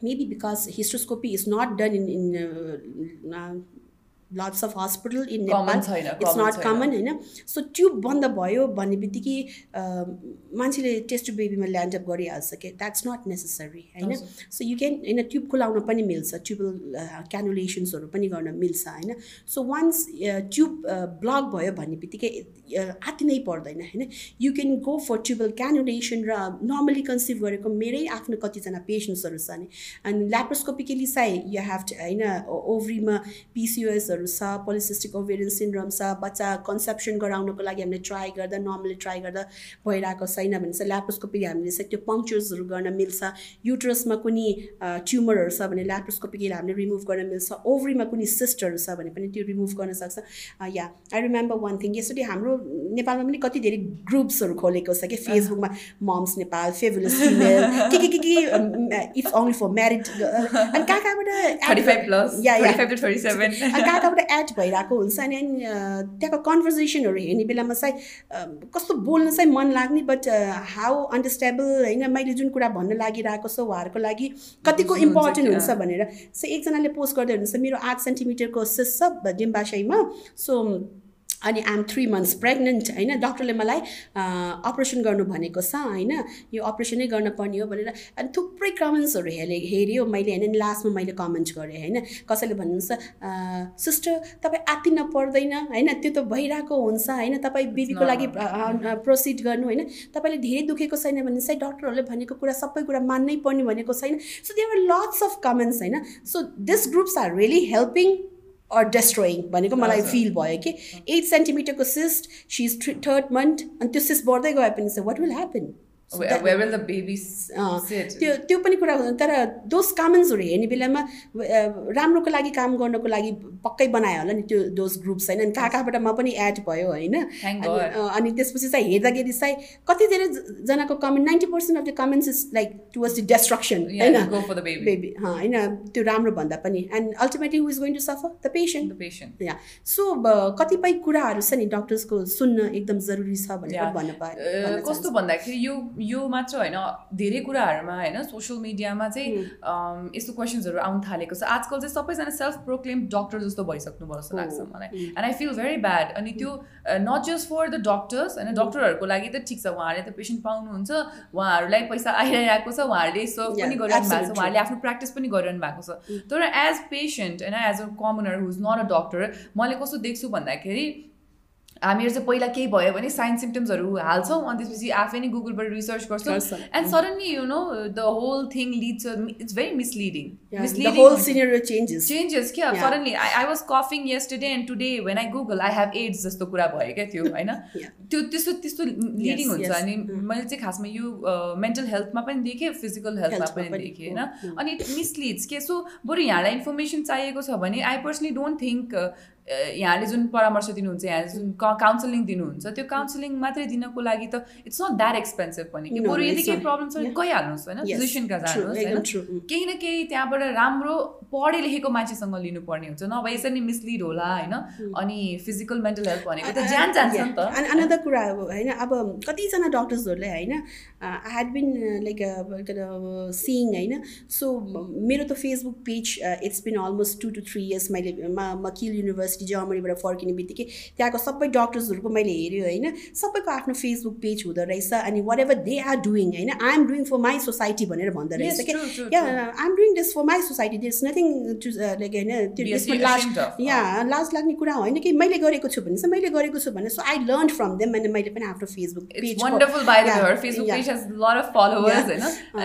maybe because hysteroscopy is not done in in lots of hospital in Common Nepal. छैन, it's common not छैन। common होइन? सो ट्युब बन्द भयो भन्ने बित्तिकै मान्छेले टेस्ट बेबीमा ल्यान्डअप गरिहाल्छ कि? द्याट्स नट नेसेसरी होइन? सो यु क्यान होइन ट्युब खुलाउन पनि मिल्छ ट्युबल क्यानुलेसन्सहरू पनि गर्न मिल्छ होइन? सो वान्स ट्युब ब्लक भयो भन्ने बित्तिकै अ, आत्तिनै पर्दैन होइन? You can go for tubal cannulation र नर्मली कन्सिभ गरेको मेरै आफ्नो कतिजना पेसेन्ट्सहरू छ नि अनि ल्याप्रोस्कोपिकली साइ यु हेभ होइन ओभरीमा पिसिओएसहरू छ पोलिसिस्टिक ओभेरियन सिन्ड्रोम छ बच्चा कन्सेप्सन गराउनको लागि हामीले ट्राई गर्दा नर्मली ट्राई गर्दा भइरहेको छैन भने चाहिँ ल्याप्रोस्कोपी हामीले चाहिँ त्यो पङ्क्चर्सहरू गर्न मिल्छ। युट्रसमा कुनै ट्युमरहरू छ भने ल्याप्रोस्कोपिकली हामीले रिमुभ गर्न मिल्छ। ओभरीमा कुनै सिस्टहरू छ भने पनि त्यो रिमुभ गर्न सक्छ। Yeah I remember one thing यसरी हाम्रो नेपालमा पनि कति धेरै ग्रुप्सहरू खोलेको छ कि? फेसबुकमा मम्स नेपाल फेभुलस फिमेल *laughs* के के के के इट्स ओन्ली फर म्यारिड अनि कहाँ कहाँबाट या या। कहाँ कहाँबाट एड भइरहेको हुन्छ अनि त्यहाँको कन्भर्जेसनहरू हेर्ने बेलामा चाहिँ कस्तो बोल्न चाहिँ मन लाग्ने बट हाउ अन्डरस्ट्याबल होइन मैले जुन कुरा भन्न लागिरहेको छ उहाँहरूको लागि कतिको इम्पोर्टेन्ट? हुन्छ भनेर सो एकजनाले पोस्ट गर्दै हुनुहुन्छ मेरो आठ सेन्टिमिटरको सिस छ डिम्बासाईमा सो अनि आइएम थ्री मन्थ्स प्रेग्नेन्ट होइन? डक्टरले मलाई अपरेसन गर्नु भनेको छ होइन? यो अपरेसनै गर्न पर्ने हो भनेर अनि थुप्रै कमेन्ट्सहरू हेरेँ हेऱ्यो मैले होइन? लास्टमा मैले कमेन्ट गरेँ होइन? कसैले भन्नुहुन्छ सिस्टर तपाईँ आत्तिन पर्दैन होइन? त्यो त भइरहेको हुन्छ होइन? तपाईँ बेबीको लागि प्रोसिड गर्नु होइन? तपाईँले धेरै दुखेको छैन भने चाहिँ डक्टरहरूले भनेको कुरा सबै कुरा मान्नै पर्ने भनेको छैन। So are lots of comments होइन? So this groups are really helping destroying भनेको मलाई हजुर। फिल भयो कि eight सेन्टिमिटरको cyst she is three third month अनि त्यो सिस्ट बढ्दै गए पनि चाहिँ वाट विल ह्यापन Sit? त्यो त्यो पनि कुरा हुँदैन तर दोज कमेन्ट्सहरू हेर्ने बेलामा राम्रोको लागि काम गर्नको लागि पक्कै बनायो होला नि त्यो दोज ग्रुप्स होइन। अनि कहाँ कहाँबाट म पनि एड भयो होइन। अनि त्यसपछि चाहिँ हेर्दाखेरि चाहिँ कति धेरै ज- जनाको comment ninety percent of the comments is like towards the destruction होइन. बेबी होइन? त्यो राम्रो भन्दा पनि। And ultimately who is going to suffer the patient patient. Yeah so कतिपय कुराहरू छ नि डक्टर्सको सुन्न एकदम जरुरी छ भनेर. भन्न भन्न कस्तो भन्दाखेरि यो यो मात्र होइन धेरै कुराहरूमा होइन सोसियल मिडियामा चाहिँ यस्तो क्वेसन्सहरू आउनु थालेको छ। आजकल चाहिँ सबैजना सेल्फ प्रोक्लेम डक्टर जस्तो भइसक्नु भयो जस्तो लाग्छ। मलाई। And I feel very bad अनि त्यो not just for the doctors होइन डक्टरहरूको लागि त ठिक छ। उहाँहरूले त पेसेन्ट पाउनुहुन्छ उहाँहरूलाई पैसा आइरहेको छ उहाँहरूले सर्भ पनि गरिरहनु भएको छ. उहाँहरूले आफ्नो प्र्याक्टिस पनि गरिरहनु भएको छ। तर एज पेसेन्ट होइन as a commoner who's not a doctor मैले कस्तो देख्छु भन्दाखेरि हामीहरू चाहिँ पहिला केही भयो भने साइन सिम्टम्सहरू हाल्छौँ अनि त्यसपछि आफै नै गुगलबाट रिसर्च गर्छौँ। And suddenly you know the whole thing leads it's very misleading changes changes क्या. Suddenly I I was कफिङ yesterday and today when I Google I have AIDS जस्तो कुरा भयो क्या त्यो होइन. *laughs* त्यो त्यस्तो त्यस्तो लिडिङ हुन्छ. अनि Mm. मैले चाहिँ खासमा यो मेन्टल हेल्थमा पनि देखेँ फिजिकल हेल्थमा पनि देखेँ mm, होइन अनि इट मिसलिड्स के सो बरु यहाँलाई इन्फर्मेसन चाहिएको छ भने आई पर्सनली डोन्ट थिङ्क यहाँले जुन परामर्श दिनुहुन्छ यहाँले जुन काउन्सिलिङ दिनुहुन्छ त्यो काउन्सिलिङ मात्रै दिनको लागि त इट्स नट द्याट एक्सपेन्सिभ पनि कि बरु यदि केही. प्रब्लम छ भने. गइहाल्नुहोस् होइन फिजिसियनका जानुहोस् होइन। mm. केही न केही त्यहाँबाट राम्रो पढे लेखेको मान्छेसँग लिनुपर्ने हुन्छ। नभए यसरी नै मिसलिड होला होइन। अनि फिजिकल मेन्टल हेल्थ भनेको त ज्यान जान्छ नि त। अनि अनदर कुरा अब होइन अब कतिजना डक्टर्सहरूले होइन I had been like seeing होइन। सो मेरो त Facebook page it's been almost two two three years मैले म मकिल युनिभर्सिटी जर्मनीबाट फर्किने बित्तिकै त्यहाँको सबै डक्टर्सहरूको मैले हेऱ्यो होइन। सबैको आफ्नो फेसबुक पेज हुँदो रहेछ अनि whatever they are doing होइन। I am doing for my society भनेर भन्दो रहेछ क्या I am doing this for my society this nothing to like होइन त्यो Be त्यसमा ashamed लास्ट of. या लाज लाग्ने कुरा होइन कि मैले गरेको छु भने चाहिँ मैले गरेको छु भने so I learn from them अनि मैले पनि आफ्नो फेसबुक पेज Uh,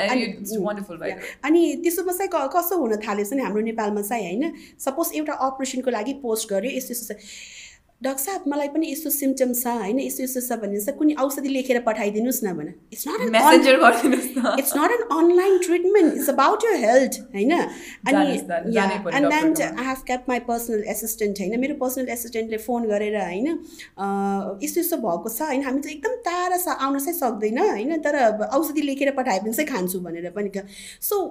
mm. अनि त्यसोमा चाहिँ क- कसो हुन थाल्यो भने हाम्रो नेपालमा चाहिँ होइन। सपोज एउटा अपरेसनको लागि पोस्ट गर्यो यस्तो यस्तो छ। डक्टर साहब मलाई पनि यस्तो सिम्टम्स छ होइन? यस्तो यस्तो छ भने चाहिँ कुनै औषधि लेखेर पठाइदिनुहोस् न भने। इट्स नट एन Messenger गरिदिनुहोस् it's not an online treatment it's about your health होइन? अनि and then. I have kept my personal assistant होइन? मेरो पर्सनल एसिस्टेन्टले फोन गरेर होइन? यस्तो यस्तो भएको छ होइन? हामी चाहिँ एकदम टाढा छ आउन चाहिँ सक्दैन होइन? तर औषधि लेखेर पठायो भने चाहिँ खान्छु भनेर पनि so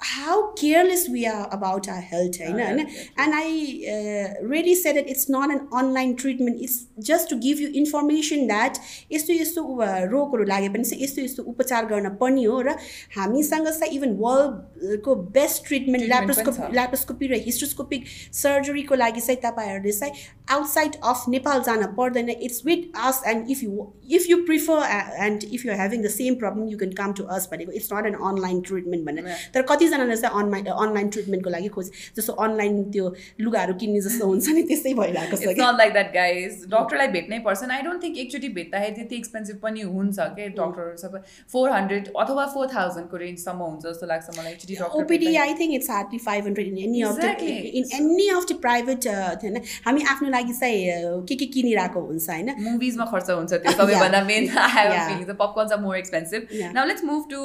how careless we are about our health होइन होइन and I uh, really said that it's not an online treatment. It's just to give you information that यस्तो यस्तो रोगहरू लागे पनि चाहिँ यस्तो यस्तो उपचार गर्न पर्ने हो र हामीसँग चाहिँ इभन वर्ल्डको बेस्ट ट्रिटमेन्ट ल्याप्रोस्कोपी ल्याप्रोस्कोपी र हिस्ट्रोस्कोपिक सर्जरीको लागि चाहिँ तपाईँहरूले चाहिँ आउटसाइड अफ नेपाल जान पर्दैन it's with us and if you if you prefer and if you having the same problem you can come to us भनेको it's not an online treatment भनेर तर कतिजनाले चाहिँ अनलाइन अनलाइन ट्रिटमेन्टको लागि खोज। जस्तो अनलाइन त्यो लुगाहरू किन्ने जस्तो हुन्छ नि त्यस्तै भइरहेको छ नट लाइक द्याट गाइज डक्टरलाई भेट्नै पर्छ आई डोन्ट थिङ्क एकचोटि भेट्दाखेरि त्यति एक्सपेन्सिभ पनि हुन्छ कि डक्टरहरू सबै? फोर हन्ड्रेड अथवा फोर थाउजन्डको रेन्जसम्म हुन्छ जस्तो लाग्छ मलाई एकचोटि OPD I think it's hardly five hundred in any of the in any of the private होइन हामी आफ्नो लागि चाहिँ के के किनिरहेको हुन्छ होइन? मुभिजमा खर्च हुन्छ त्यो सबैभन्दा मेन फिलिङ पपकर्न चाहिँ more expensive now let's move to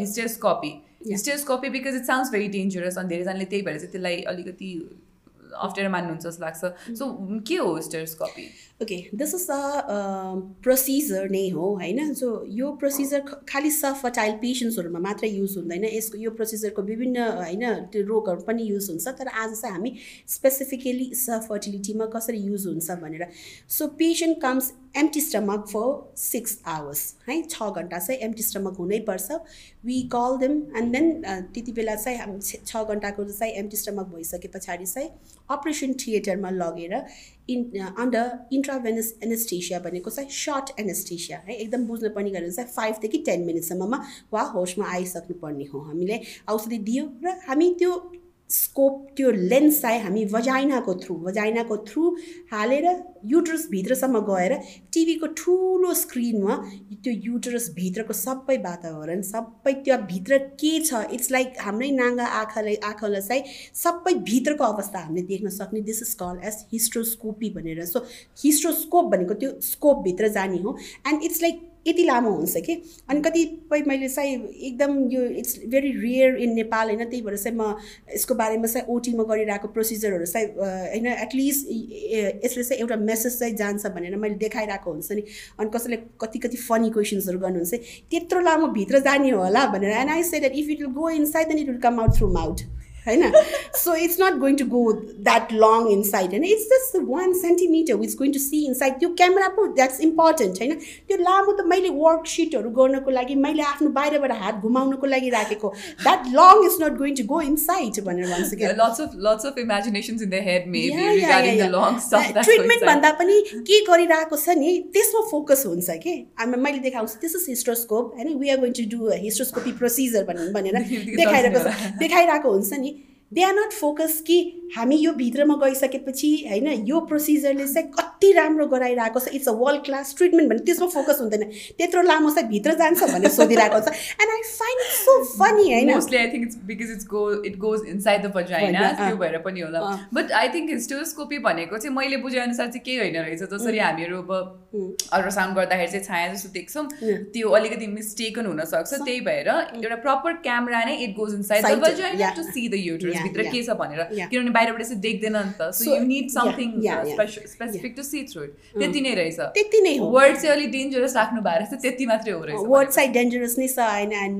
hysteroscopy hysteroscopy because it sounds very dangerous अनि धेरैजनाले त्यही भएर चाहिँ त्यसलाई अलिकति अप्ठ्यारो मान्नुहुन्छ जस्तो लाग्छ। सो के हो hysteroscopy okay this is a procedure नै हो होइन सो यो प्रोसिजर खालि सफर्टाइल पेसेन्ट्सहरूमा मात्रै युज हुँदैन। यसको यो प्रोसिजरको विभिन्न होइन त्यो रोगहरू पनि युज हुन्छ। तर आज चाहिँ हामी स्पेसिफिकली सफर्टिलिटीमा कसरी युज हुन्छ भनेर। So patient comes empty stomach for six hours है? छ घन्टा चाहिँ एम्टी स्टमक हुनैपर्छ we call them and then त्यति बेला चाहिँ हामी छ घन्टाको चाहिँ एम्टी स्टमक भइसके पछाडि चाहिँ अपरेसन थिएटरमा लगेर इन अन्डर इन्ट्राभेनस एनेस्टेसिया भनेको चाहिँ सर्ट एनेस्टेसिया है? एकदम बुझ्नु पर्ने गरेर चाहिँ फाइभदेखि टेन मिनटसम्ममा वा होसमा आइसक्नु पर्ने हो। हामीले औषधि दियो र हामी त्यो स्कोप त्यो लेन्स चाहिँ हामी वजाइनाको थ्रु वजाइनाको थ्रु हालेर युटरस भित्रसम्म गएर टिभीको ठुलो स्क्रिनमा त्यो युटरस भित्रको सबै वातावरण सबै त्यो भित्र के छ इट्स लाइक हाम्रै नाङ्गा आँखाले आँखालाई चाहिँ सबै भित्रको अवस्था हामीले देख्न सक्ने this is call as hysteroscopy भनेर। सो हिस्ट्रोस्कोप भनेको त्यो स्कोपभित्र जाने हो। एन्ड इट्स लाइक यति लामो हुन्छ कि? अनि कतिपय मैले चाहिँ एकदम यो it's very rare in Nepal होइन? त्यही भएर चाहिँ म यसको बारेमा चाहिँ ओटीमा गरिरहेको प्रोसिजरहरू चाहिँ होइन? एटलिस्ट यसले चाहिँ एउटा मेसेज चाहिँ जान्छ भनेर मैले देखाइरहेको हुन्छ नि। अनि कसैले कति कति फनी क्वेसन्सहरू गर्नुहुन्छ। त्यत्रो लामो भित्र जाने होला भनेर। And I say that if it will go inside then it will come out through mouth होइन so it's not going to go that long inside होइन it's just one centimetre which going to see inside त्यो camera पो that's important होइन त्यो लामो त मैले वर्कसिटहरू गर्नको लागि मैले आफ्नो बाहिरबाट हात घुमाउनुको लागि राखेको that long is not going to go inside भनेर भन्छु कि ट्रिटमेन्ट भन्दा पनि के गरिरहेको छ नि त्यसमा फोकस हुन्छ कि हामी मैले देखाउँछु दिस इज हिस्ट्रोस्कोप होइन we are going to do hysteroscopy procedure भनेर देखाइरहेको देखाइरहेको हुन्छ नि दे आर नट फोकस कि हामी यो भित्रमा गइसकेपछि होइन यो प्रोसिजरले चाहिँ कति राम्रो गराइरहेको छ it's a world class treatment भने त्यसमा फोकस हुँदैन। त्यत्रो लामो चाहिँ भित्र जान्छ भनेर सोधिरहेको छ। And I find so funny होइन। Mostly I think it's because it's go it goes inside the vagina त्यो भएर पनि होला। बट आई थिङ्क हिस्टोस्कोपी भनेको चाहिँ मैले बुझेअनुसार चाहिँ के होइन रहेछ। जसरी हामीहरू अब अल्ट्रासाउन्ड गर्दाखेरि चाहिँ छाया जस्तो देख्छौँ त्यो अलिकति मिस्टेकन हुनसक्छ। त्यही भएर एउटा प्रपर क्यामेरा नै it goes inside the vagina to see the uterus भित्र के छ भनेर। किनभने बाहिरबाट चाहिँ देख्दैन नि त। So you need something specific to see through it त्यति नै रहेछ। त्यति नै हो। वर्ड चाहिँ अलिक डेन्जरस राख्नु भएको रहेछ त्यति मात्रै हो रहेछ। वर्ड चाहिँ डेन्जरस नै छ होइन एन्ड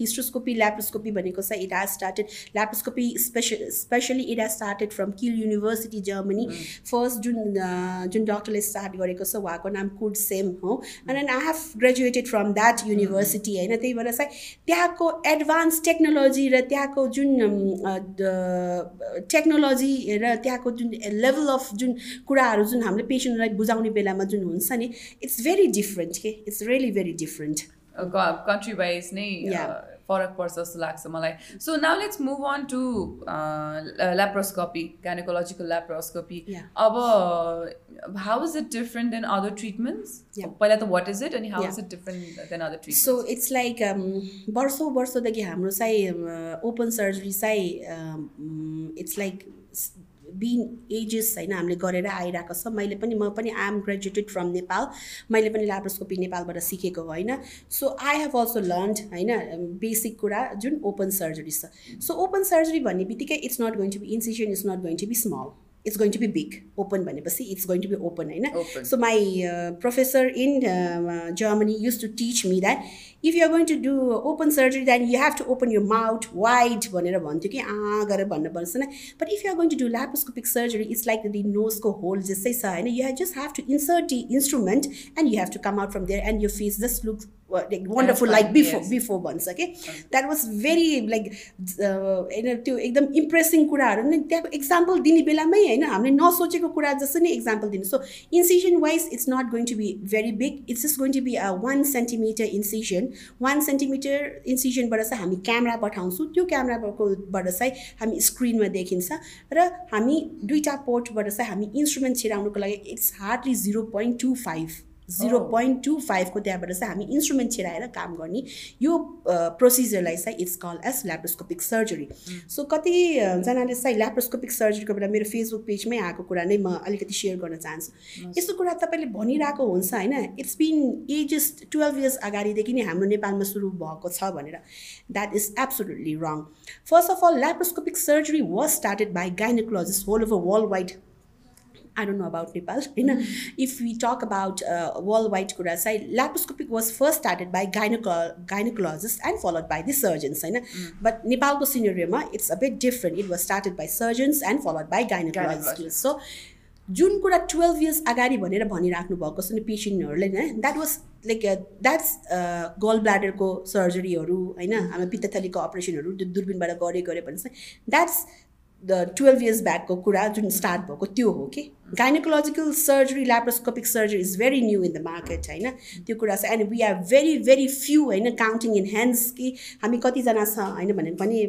हिस्ट्रोस्कोपी ल्याप्रोस्कोपी भनेको चाहिँ it has started laparoscopy special specially it has started from Kiel university Germany first जुन जुन डक्टरले स्टार्ट गरेको छ उहाँको नाम कुड सेम हो। And I have graduated from that university होइन त्यही भएर चाहिँ त्यहाँको एडभान्स टेक्नोलोजी र त्यहाँको जुन टेक्नोलोजी र त्यहाँको जुन लेभल अफ जुन कुराहरू जुन हामीले पेसेन्टलाई बुझाउने बेलामा जुन हुन्छ नि इट्स भेरी डिफरेन्ट के it's really very different country wise नै फरक पर्छ जस्तो लाग्छ मलाई। So now let's move on to laparoscopy gynaecological laparoscopy अब how is it different than other treatments पहिला त वाट इज इट अनि how is it different than other treatment so it's like वर्षौँ वर्षदेखि हाम्रो चाहिँ ओपन सर्जरी चाहिँ it's like been ages होइन हामीले गरेर आइरहेको छ। मैले पनि म पनि आइएम ग्रेजुएटेड फ्रम नेपाल मैले पनि ल्याप्रोस्कोपी नेपालबाट सिकेको होइन। So I have also learn होइन बेसिक कुरा जुन ओपन सर्जरी छ। सो ओपन सर्जरी भन्ने बित्तिकै it's not going to be incision is not going to be small it's going to be big open भनेपछि it's going to be open होइन. So my professor in Germany use to teach me that if you're going to do open surgery then you have to open your mouth wide भनेर भन्थ्यो कि आ गरेर भन्नु पर्छ न। But if you're going to do laparoscopic surgery it's like the नोजको hole जस्तै छ होइन? You just have to insert the instrument and you have to come out from there and your face just looks like wonderful fine, like before yes. Before भन्छ कि that was very like होइन त्यो एकदम impressing कुराहरू नै। त्यहाँको example दिने बेलामै होइन? हामीले नसोचेको कुरा जस्तो नै एक्जाम्पल दिनु। So incision wise it's not going to be very big it's just going to be a one centimetre incision one centimetre इन्सिजनबाट चाहिँ हामी क्यामरा पठाउँछौँ। त्यो क्यामराकोबाट चाहिँ हामी स्क्रिनमा देखिन्छ र हामी दुईवटा पोर्टबाट चाहिँ हामी इन्स्ट्रुमेन्ट छिराउनुको लागि it's hardly zero point two five zero point two फाइभको त्यहाँबाट चाहिँ हामी इन्स्ट्रुमेन्ट छिराएर काम गर्ने यो प्रोसिजरलाई चाहिँ it's call as laparoscopic surgery so कतिजनाले चाहिँ ल्याप्रोस्कोपिक सर्जरीको बेला मेरो फेसबुक पेजमै आएको कुरा नै म अलिकति सेयर गर्न चाहन्छु। यस्तो कुरा तपाईँले भनिरहेको हुन्छ होइन it's been ages twelve years अगाडिदेखि नै हाम्रो नेपालमा सुरु भएको छ भनेर। That is absolutely wrong first of all laparoscopic surgery was started by gynaecologist whole over world wide I don't know about Nepal. You know, if we talk about uh, worldwide kura sai, laparoscopic was first started by gyneco gynecologists and followed by the surgeons. होइन But Nepalको सिनेरियोमा it's a bit different. It was started by surgeons and followed by gynecologists. So जुन कुरा twelve years अगाडि भनेर भनिराख्नु भएको छ नि पेसेन्टहरूले नै द्याट वाज लाइक द्याट्स गल ब्ल्याडरको सर्जरीहरू होइन हाम्रो पित्तथलीको अपरेसनहरू त्यो दुर्बिनबाट गरे गऱ्यो भने चाहिँ द्याट्स द टुवेल्भ इयर्स ब्याकको कुरा जुन स्टार्ट भएको त्यो हो कि gynaecological surgery laparoscopic surgery is very new in the market होइन त्यो कुरा छ and we are very very few होइन काउन्टिङ इन ह्यान्ड्स कि हामी कतिजना छ होइन भने पनि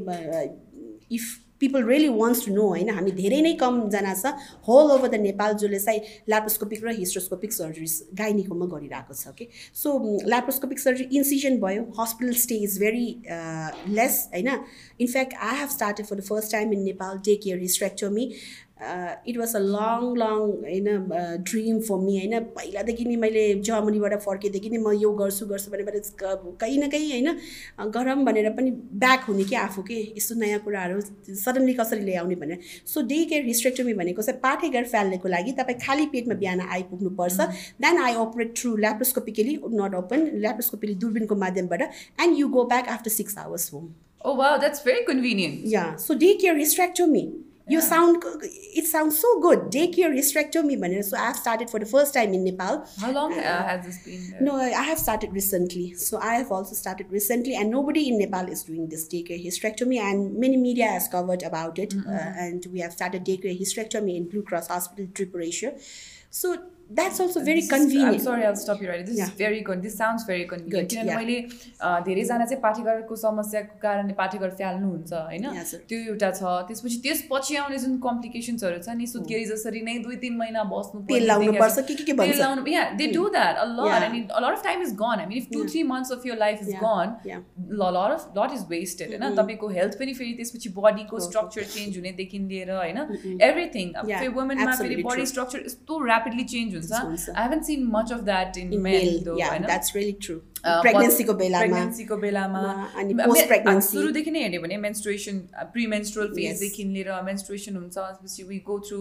if people really wants to know होइन? हामी धेरै नै कमजना छ होल ओभर द नेपाल जसले चाहिँ ल्याप्रोस्कोपिक र हिस्ट्रोस्कोपिक सर्जरिज गाइनीकोमा गरिरहेको छ कि सो ल्याप्रोस्कोपिक सर्जरी इन्सिजन भयो hospital stay is very less होइन? In fact I have started for the first time in Nepal take care hysterectomy it was a long long होइन dream for me होइन। पहिलादेखि नै मैले जर्मनीबाट फर्केदेखि नै म यो गर्छु गर्छु भनेर कहीँ न कहीँ होइन गरम भनेर पनि ब्याक हुने कि आफू के यस्तो नयाँ कुराहरू सडनली कसरी ल्याउने भनेर। सो डे केयर हिस्ट्रेक्टोमी भनेको चाहिँ पाठेघर फाल्नेको लागि तपाईँ खाली पेटमा बिहान आइपुग्नुपर्छ। Then I operate through laparoscopically not open laparoscopically दुर्बिनको माध्यमबाट। And you go back after six hours home Oh wow, that's very convenient. Yeah, so daycare hysterectomy. You yeah. sound, it sounds so good. Daycare hysterectomy. So I've started for the first time in Nepal. How long uh, uh, has this been? There? No, I have started recently. So I have also started recently. And nobody in Nepal is doing this daycare hysterectomy. And many media has covered about it. Mm-hmm. Uh, and we have started daycare hysterectomy in Blue Cross Hospital, Tripura. So that's also very This is- convenient. I'm sorry, I'll stop you right. This Yeah. is very good. This sounds very convenient. Good, किनभने yeah. मैले अ, धेरैजना चाहिँ पाठेघरको समस्याको कारणले पाठेघर फाल्नुहुन्छ होइन Yeah, sir. त्यो एउटा छ त्यसपछि त्यसपछि आउने जुन कम्प्लिकेसन्सहरू छ नि सुत्केरी जसरी नै दुई तिन महिना बस्नु तेल लाउनु पर्छ के के के भन्छ लाउनु yeah they do that a lot Yeah. I mean a lot of time is gone I mean if two Yeah. three months of your life is Yeah. gone Yeah. a lot of lot is wasted होइन तपाईँको health पनि फेरि त्यसपछि बडीको हो, हो। Structure change हुनेदेखि लिएर होइन Mm-mm. एभ्रिथिङ अब Yeah, फेरि वुमेनमा फेरि absolutely बडी true. स्ट्रक्चर यस्तो ऱ्यापिडली चेन्ज हुन्छ हुन्छ। I haven't seen much of that in In men male, yeah, होइन that's really true. Uh, Pregnancy को बेलामा प्रेग्नेन्सीको बेलामा अनि मे- pregnancy. सुरुदेखि नै हेऱ्यो भने मेन्स्ट्रुएसन प्रिमेन्स्ट्रुअल Yes. फेजदेखि लिएर मेन्स्ट्रुएसन हुन्छ त्यसपछि we go through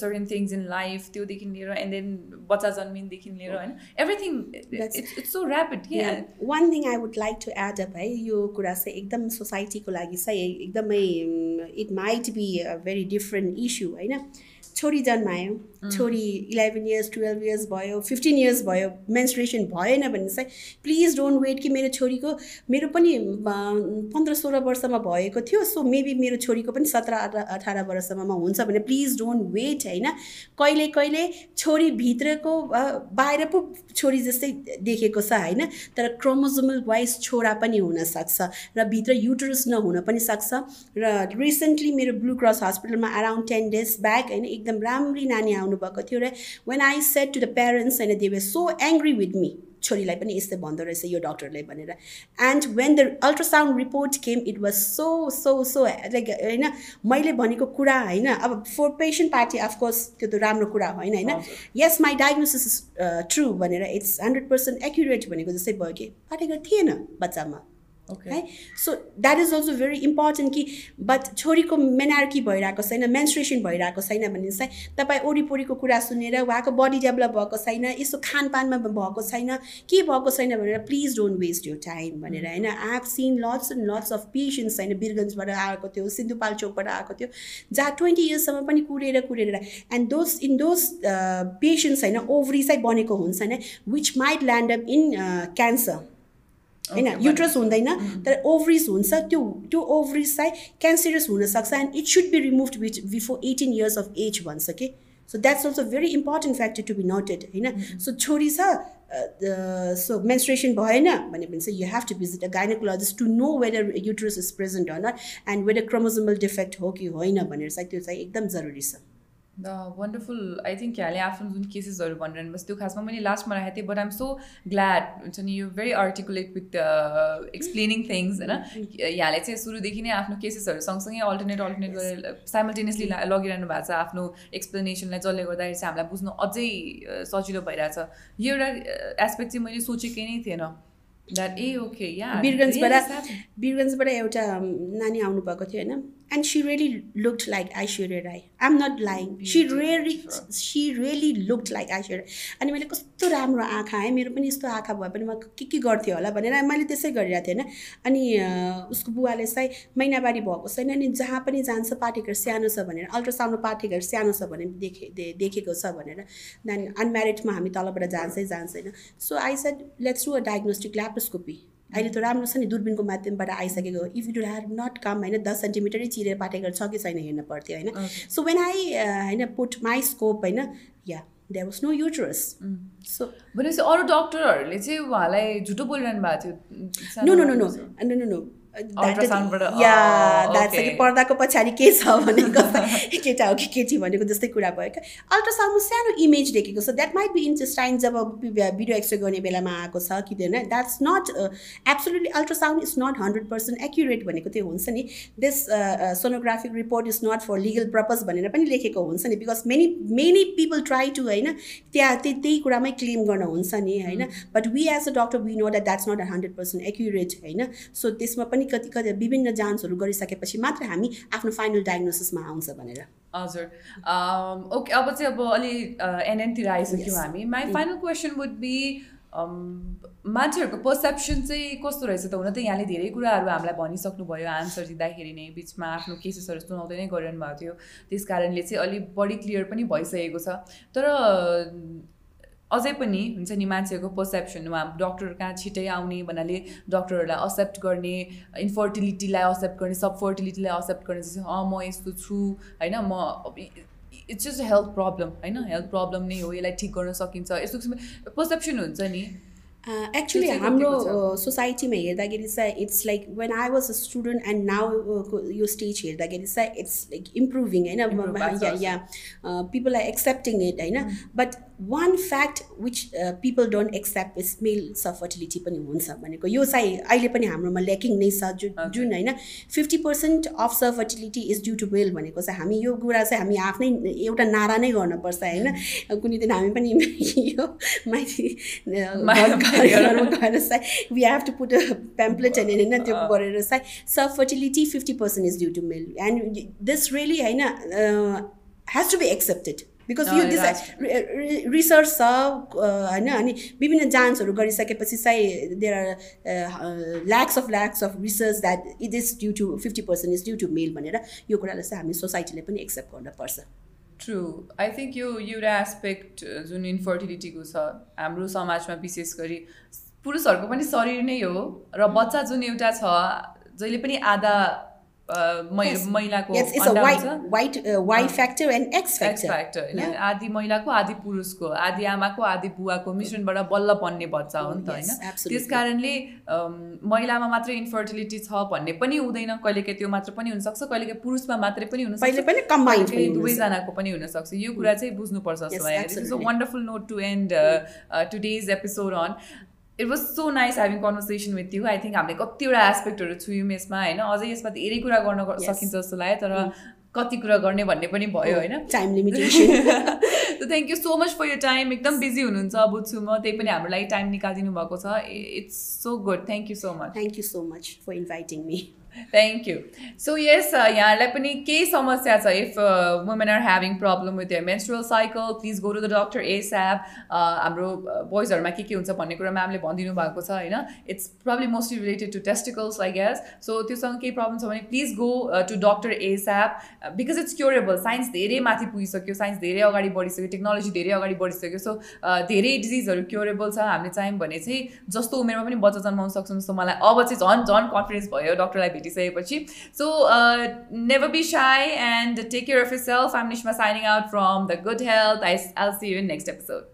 certain things in life त्योदेखि लिएर एन्ड देन बच्चा जन्मिनदेखि लिएर होइन everything That's- it's so rapid के Yeah. One thing I would like to add up है यो कुरा चाहिँ एकदम सोसाइटीको लागि चाहिँ एकदमै it might be very different issue होइन छोरी जन्मायो छोरी इलेभेन इयर्स टुवेल्भ इयर्स भयो फिफ्टिन इयर्स भयो मेन्सुरेसन भएन भने चाहिँ प्लिज डोन्ट वेट कि मेरो छोरीको मेरो पनि पन्ध्र सोह्र वर्षमा भएको थियो सो मेबी मेरो छोरीको पनि सत्र अठार वर्षमा हुन्छ भने प्लिज डोन्ट वेट होइन? कहिले कहिले छोरीभित्रको बाहिर पो छोरी जस्तै देखेको छ होइन? तर क्रोमोजोमल वाइज छोरा पनि हुनसक्छ र भित्र युटरस नहुन पनि सक्छ र रिसेन्टली मेरो ब्लू क्रस हस्पिटलमा अराउन्ड टेन डेज ब्याक होइन? एकदम राम्री नानी आउनुभएको थियो र when I said to the parents होइन they were so angry with me छोरीलाई पनि यस्तै भन्दो रहेछ यो डक्टरले भनेर and when the ultrasound report came it was so so so like होइन मैले भनेको कुरा होइन अब फोर पेसेन्ट पार्टी अफकोर्स त्यो त राम्रो कुरा होइन होइन। Yes my diagnosis is true भनेर इट्स हन्ड्रेड पर्सेन्ट एक्युरेट भनेको जस्तै भयो कि पाठेघर थिएन बच्चामा. है so that is also very important कि बट छोरीको मेनार्की भइरहेको छैन मेन्सुरेसन भइरहेको छैन भने चाहिँ तपाईँ वरिपरिको कुरा सुनेर उहाँको बडी डेभलप भएको छैन यसो खानपानमा भएको छैन के भएको छैन भनेर प्लिज डोन्ट वेस्ट यो टाइम भनेर होइन? I have seen lots and lots of patients होइन बिरगन्जबाट आएको थियो सिन्धुपाल्चोकबाट आएको थियो जहाँ ट्वेन्टी इयर्ससम्म पनि कुरेर कुरेर and those in those patients होइन ओभरी चाहिँ बनेको हुन्छ होइन? Which might land up in cancer होइन युट्रस हुँदैन तर ओभरिज हुन्छ त्यो त्यो ओभरिज चाहिँ क्यान्सरस हुनसक्छ and it should be remove with before eighteen years of age भन्छ कि so that's also very important factor to be noted होइन? सो छोरी छ सो मेन्सुरेसन भएन भने भने चाहिँ you have to visit a gynaecologist to know whether uterus is present not and whether chromosomal defect हो कि होइन भनेर चाहिँ त्यो चाहिँ एकदम जरुरी छ। द वन्डरफुल आई थिङ्क यहाँले आफ्नो जुन केसेसहरू भनिरहनु भएको त्यो खासमा मैले लास्टमा राखेको थिएँ बट आइम सो ग्ल्याड हुन्छ नि you very articulate with explaining things होइन यहाँले चाहिँ सुरुदेखि नै आफ्नो केसेसहरू सँगसँगै अल्टरनेट अल्टरनेट गरेर साइमल्टेनियसली लगिरहनु भएको छ आफ्नो एक्सप्लेनेसनलाई जसले गर्दाखेरि चाहिँ हामीलाई बुझ्नु अझै सजिलो भइरहेछ यो एउटा एस्पेक्ट चाहिँ मैले सोचेकै नै थिएन द्याट ए ओके या बिरगन्जबाट बिरगन्जबाट एउटा नानी आउनुभएको थियो होइन and she really looked like Aishwarya Rai I am not lying she really she really looked like Aishwarya अनि मैले कस्तो राम्रो आँखा है मेरो पनि यस्तो आँखा भए पनि म के के गर्थेँ होला भनेर मैले त्यसै गरिरहेको थिएँ होइन अनि उसको बुवाले चाहिँ महिनावारी भएको छैन अनि जहाँ पनि जान्छ पाठेघर सानो छ भनेर अल्ट्रासाउन्डमा पाठेघर सानो छ भने देखे देखेको छ भनेर। देन अनम्यारिडमा हामी तलबाट जान्छै जान्छैन। So I said let's do a diagnostic laparoscopy अहिले त राम्रो छ नि दूरबीनको माध्यमबाट आइसकेको। If you have not come होइन दस सेन्टिमिटरै चिरेर पाठेघर छ कि छैन हेर्न पर्थ्यो होइन? सो वेन आई होइन पुट माई स्कोप होइन yeah there was no uterus so भनेपछि अरू डक्टरहरूले चाहिँ उहाँलाई झुटो बोलिरहनु भएको थियो। No no no no no no yeah. कि पर्दाको पछाडि के छ भनेको केटा हो कि केटी भनेको जस्तै कुरा भयो। क्या अल्ट्रासाउन्डमा सानो इमेज देखेको छ। द्याट माइट बी इन्टेस्टाइन जब भिडियो एक्सरे गर्ने बेलामा आएको छ कि होइन that's not absolutely ultrasound is not hundred percent accurate भनेको त्यो हुन्छ नि। This sonographic report is not for legal purpose भनेर पनि लेखेको हुन्छ नि। Because many many people try to होइन त्यहाँ त्यही त्यही कुरामै क्लेम गर्न हुन्छ नि होइन। But we as a doctor we know that that's not hundred percent accurate होइन। सो त्यसमा पनि कति कति विभिन्न जाँचहरू गरिसकेपछि मात्र हामी आफ्नो फाइनल डायग्नोसिसमा आउँछ भनेर। हजुर। ओके अब चाहिँ अब अलि एनएनतिर आइसक्यौँ. हामी। My final question would be मान्छेहरूको पर्सेप्सन चाहिँ कस्तो रहेछ त हुन त यहाँले धेरै कुराहरू हामीलाई भनिसक्नुभयो। आन्सर दिँदाखेरि नै बिचमा आफ्नो केसेसहरू सुनाउँदै नै गरिरहनु भएको थियो। त्यस कारणले चाहिँ अलिक बढी क्लियर पनि भइसकेको छ। तर अझै पनि हुन्छ नि मान्छेहरूको पर्सेप्सन उहाँ डक्टर कहाँ छिटै आउने भन्नाले डक्टरहरूलाई एक्सेप्ट गर्ने इन्फर्टिलिटीलाई एक्सेप्ट गर्ने सब फर्टिलिटीलाई एक्सेप्ट गर्ने अँ म यस्तो छु होइन म इट्स जस्ट हेल्थ प्रब्लम होइन हेल्थ प्रब्लम नै हो यसलाई ठिक गर्न सकिन्छ यस्तो किसिमको पर्सेप्सन हुन्छ नि। एक्चुली हाम्रो सोसाइटीमा हेर्दाखेरि चाहिँ it's like when I was a student and now यो स्टेज हेर्दाखेरि चाहिँ इट्स लाइक इम्प्रुभिङ होइन yeah people are accepting it होइन but one fact which people don't accept is male subfertility पनि हुन्छ भनेको। यो चाहिँ अहिले पनि हाम्रोमा ल्याकिङ नै छ। जुन Okay. जुन होइन fifty percent of subfertility is due to male भनेको चाहिँ हामी यो कुरा चाहिँ हामी आफ्नै एउटा नारा नै गर्नुपर्छ होइन। कुनै दिन हामी पनि *laughs* यो माथि मा- घरमा *laughs* गएर चाहिँ we have to put a pamphlet होइन होइन त्यो गरेर चाहिँ subfertility fifty percent is due to male and this really होइन has to be accepted because यो. रिसर्च छ होइन अनि विभिन्न जाँचहरू गरिसकेपछि चाहिँ there are lacks of lacks of research that it is due to fifty percent is due to male भनेर यो कुरालाई चाहिँ हामी सोसाइटीले पनि एक्सेप्ट गर्नुपर्छ ट्रु आई थिङ्क यो एउटा एस्पेक्ट जुन इन्फर्टिलिटीको छ हाम्रो समाजमा विशेष गरी पुरुषहरूको पनि शरीर नै हो र बच्चा जुन एउटा छ जहिले पनि आधा. महिलाको uh, एक्स. फ्याक्टर होइन. आदि महिलाको आदि पुरुषको आदि आमाको आदि बुवाको मिश्रणबाट बल्ल बन्ने बच्चा हो नि त होइन. त्यस कारणले महिलामा मात्रै इन्फर्टिलिटी छ भन्ने पनि हुँदैन कहिलेकाहीँ त्यो मात्र पनि हुनसक्छ कहिलेकाहीँ पुरुषमा मात्रै पनि हुनसक्छ। दुवैजनाको पनि हुनसक्छ यो कुरा चाहिँ बुझ्नुपर्छ. Wonderful note to end today's episode on it was so nice having conversation with you I think हामीले कतिवटा एस्पेक्टहरू छुयौँ यसमा होइन? अझै यसमा धेरै कुरा गर्न. सकिन्छ जस्तो लाग्यो तर कति कुरा गर्ने भन्ने पनि भयो होइन? Time limitation thank you so much for your time एकदम बिजी हुनुहुन्छ बुझ्छु म त्यही पनि हाम्रो लागि टाइम निकालिदिनु भएको छ. It's so good thank you so much thank you so much for inviting me thank you so yes यहाँहरूलाई पनि केही समस्या छ. If women are having problem with your menstrual cycle please go to the doctor ASAP हाम्रो बोइजहरूमा के के हुन्छ भन्ने कुरा म्यामले भनिदिनु भएको छ होइन? It's problem mostly related to testicles I guess so त्योसँग केही प्रब्लम छ भने please go to doctor ASAP because it's curable science धेरै माथि पुगिसक्यो. साइन्स धेरै अगाडि बढिसक्यो. टेक्नोलोजी धेरै अगाडि बढिसक्यो. सो धेरै डिजिजहरू क्योरेबल छ. हामीले चाह्यौँ भने चाहिँ जस्तो उमेरमा पनि बच्चा जन्माउन सक्छौँ जस्तो मलाई अब चाहिँ झन् झन् कन्फिडेन्स भयो डक्टरलाई भेटिसकेपछि so never be shy and take care of yourself I'm Nisma signing out from the good health I'll see you in next episode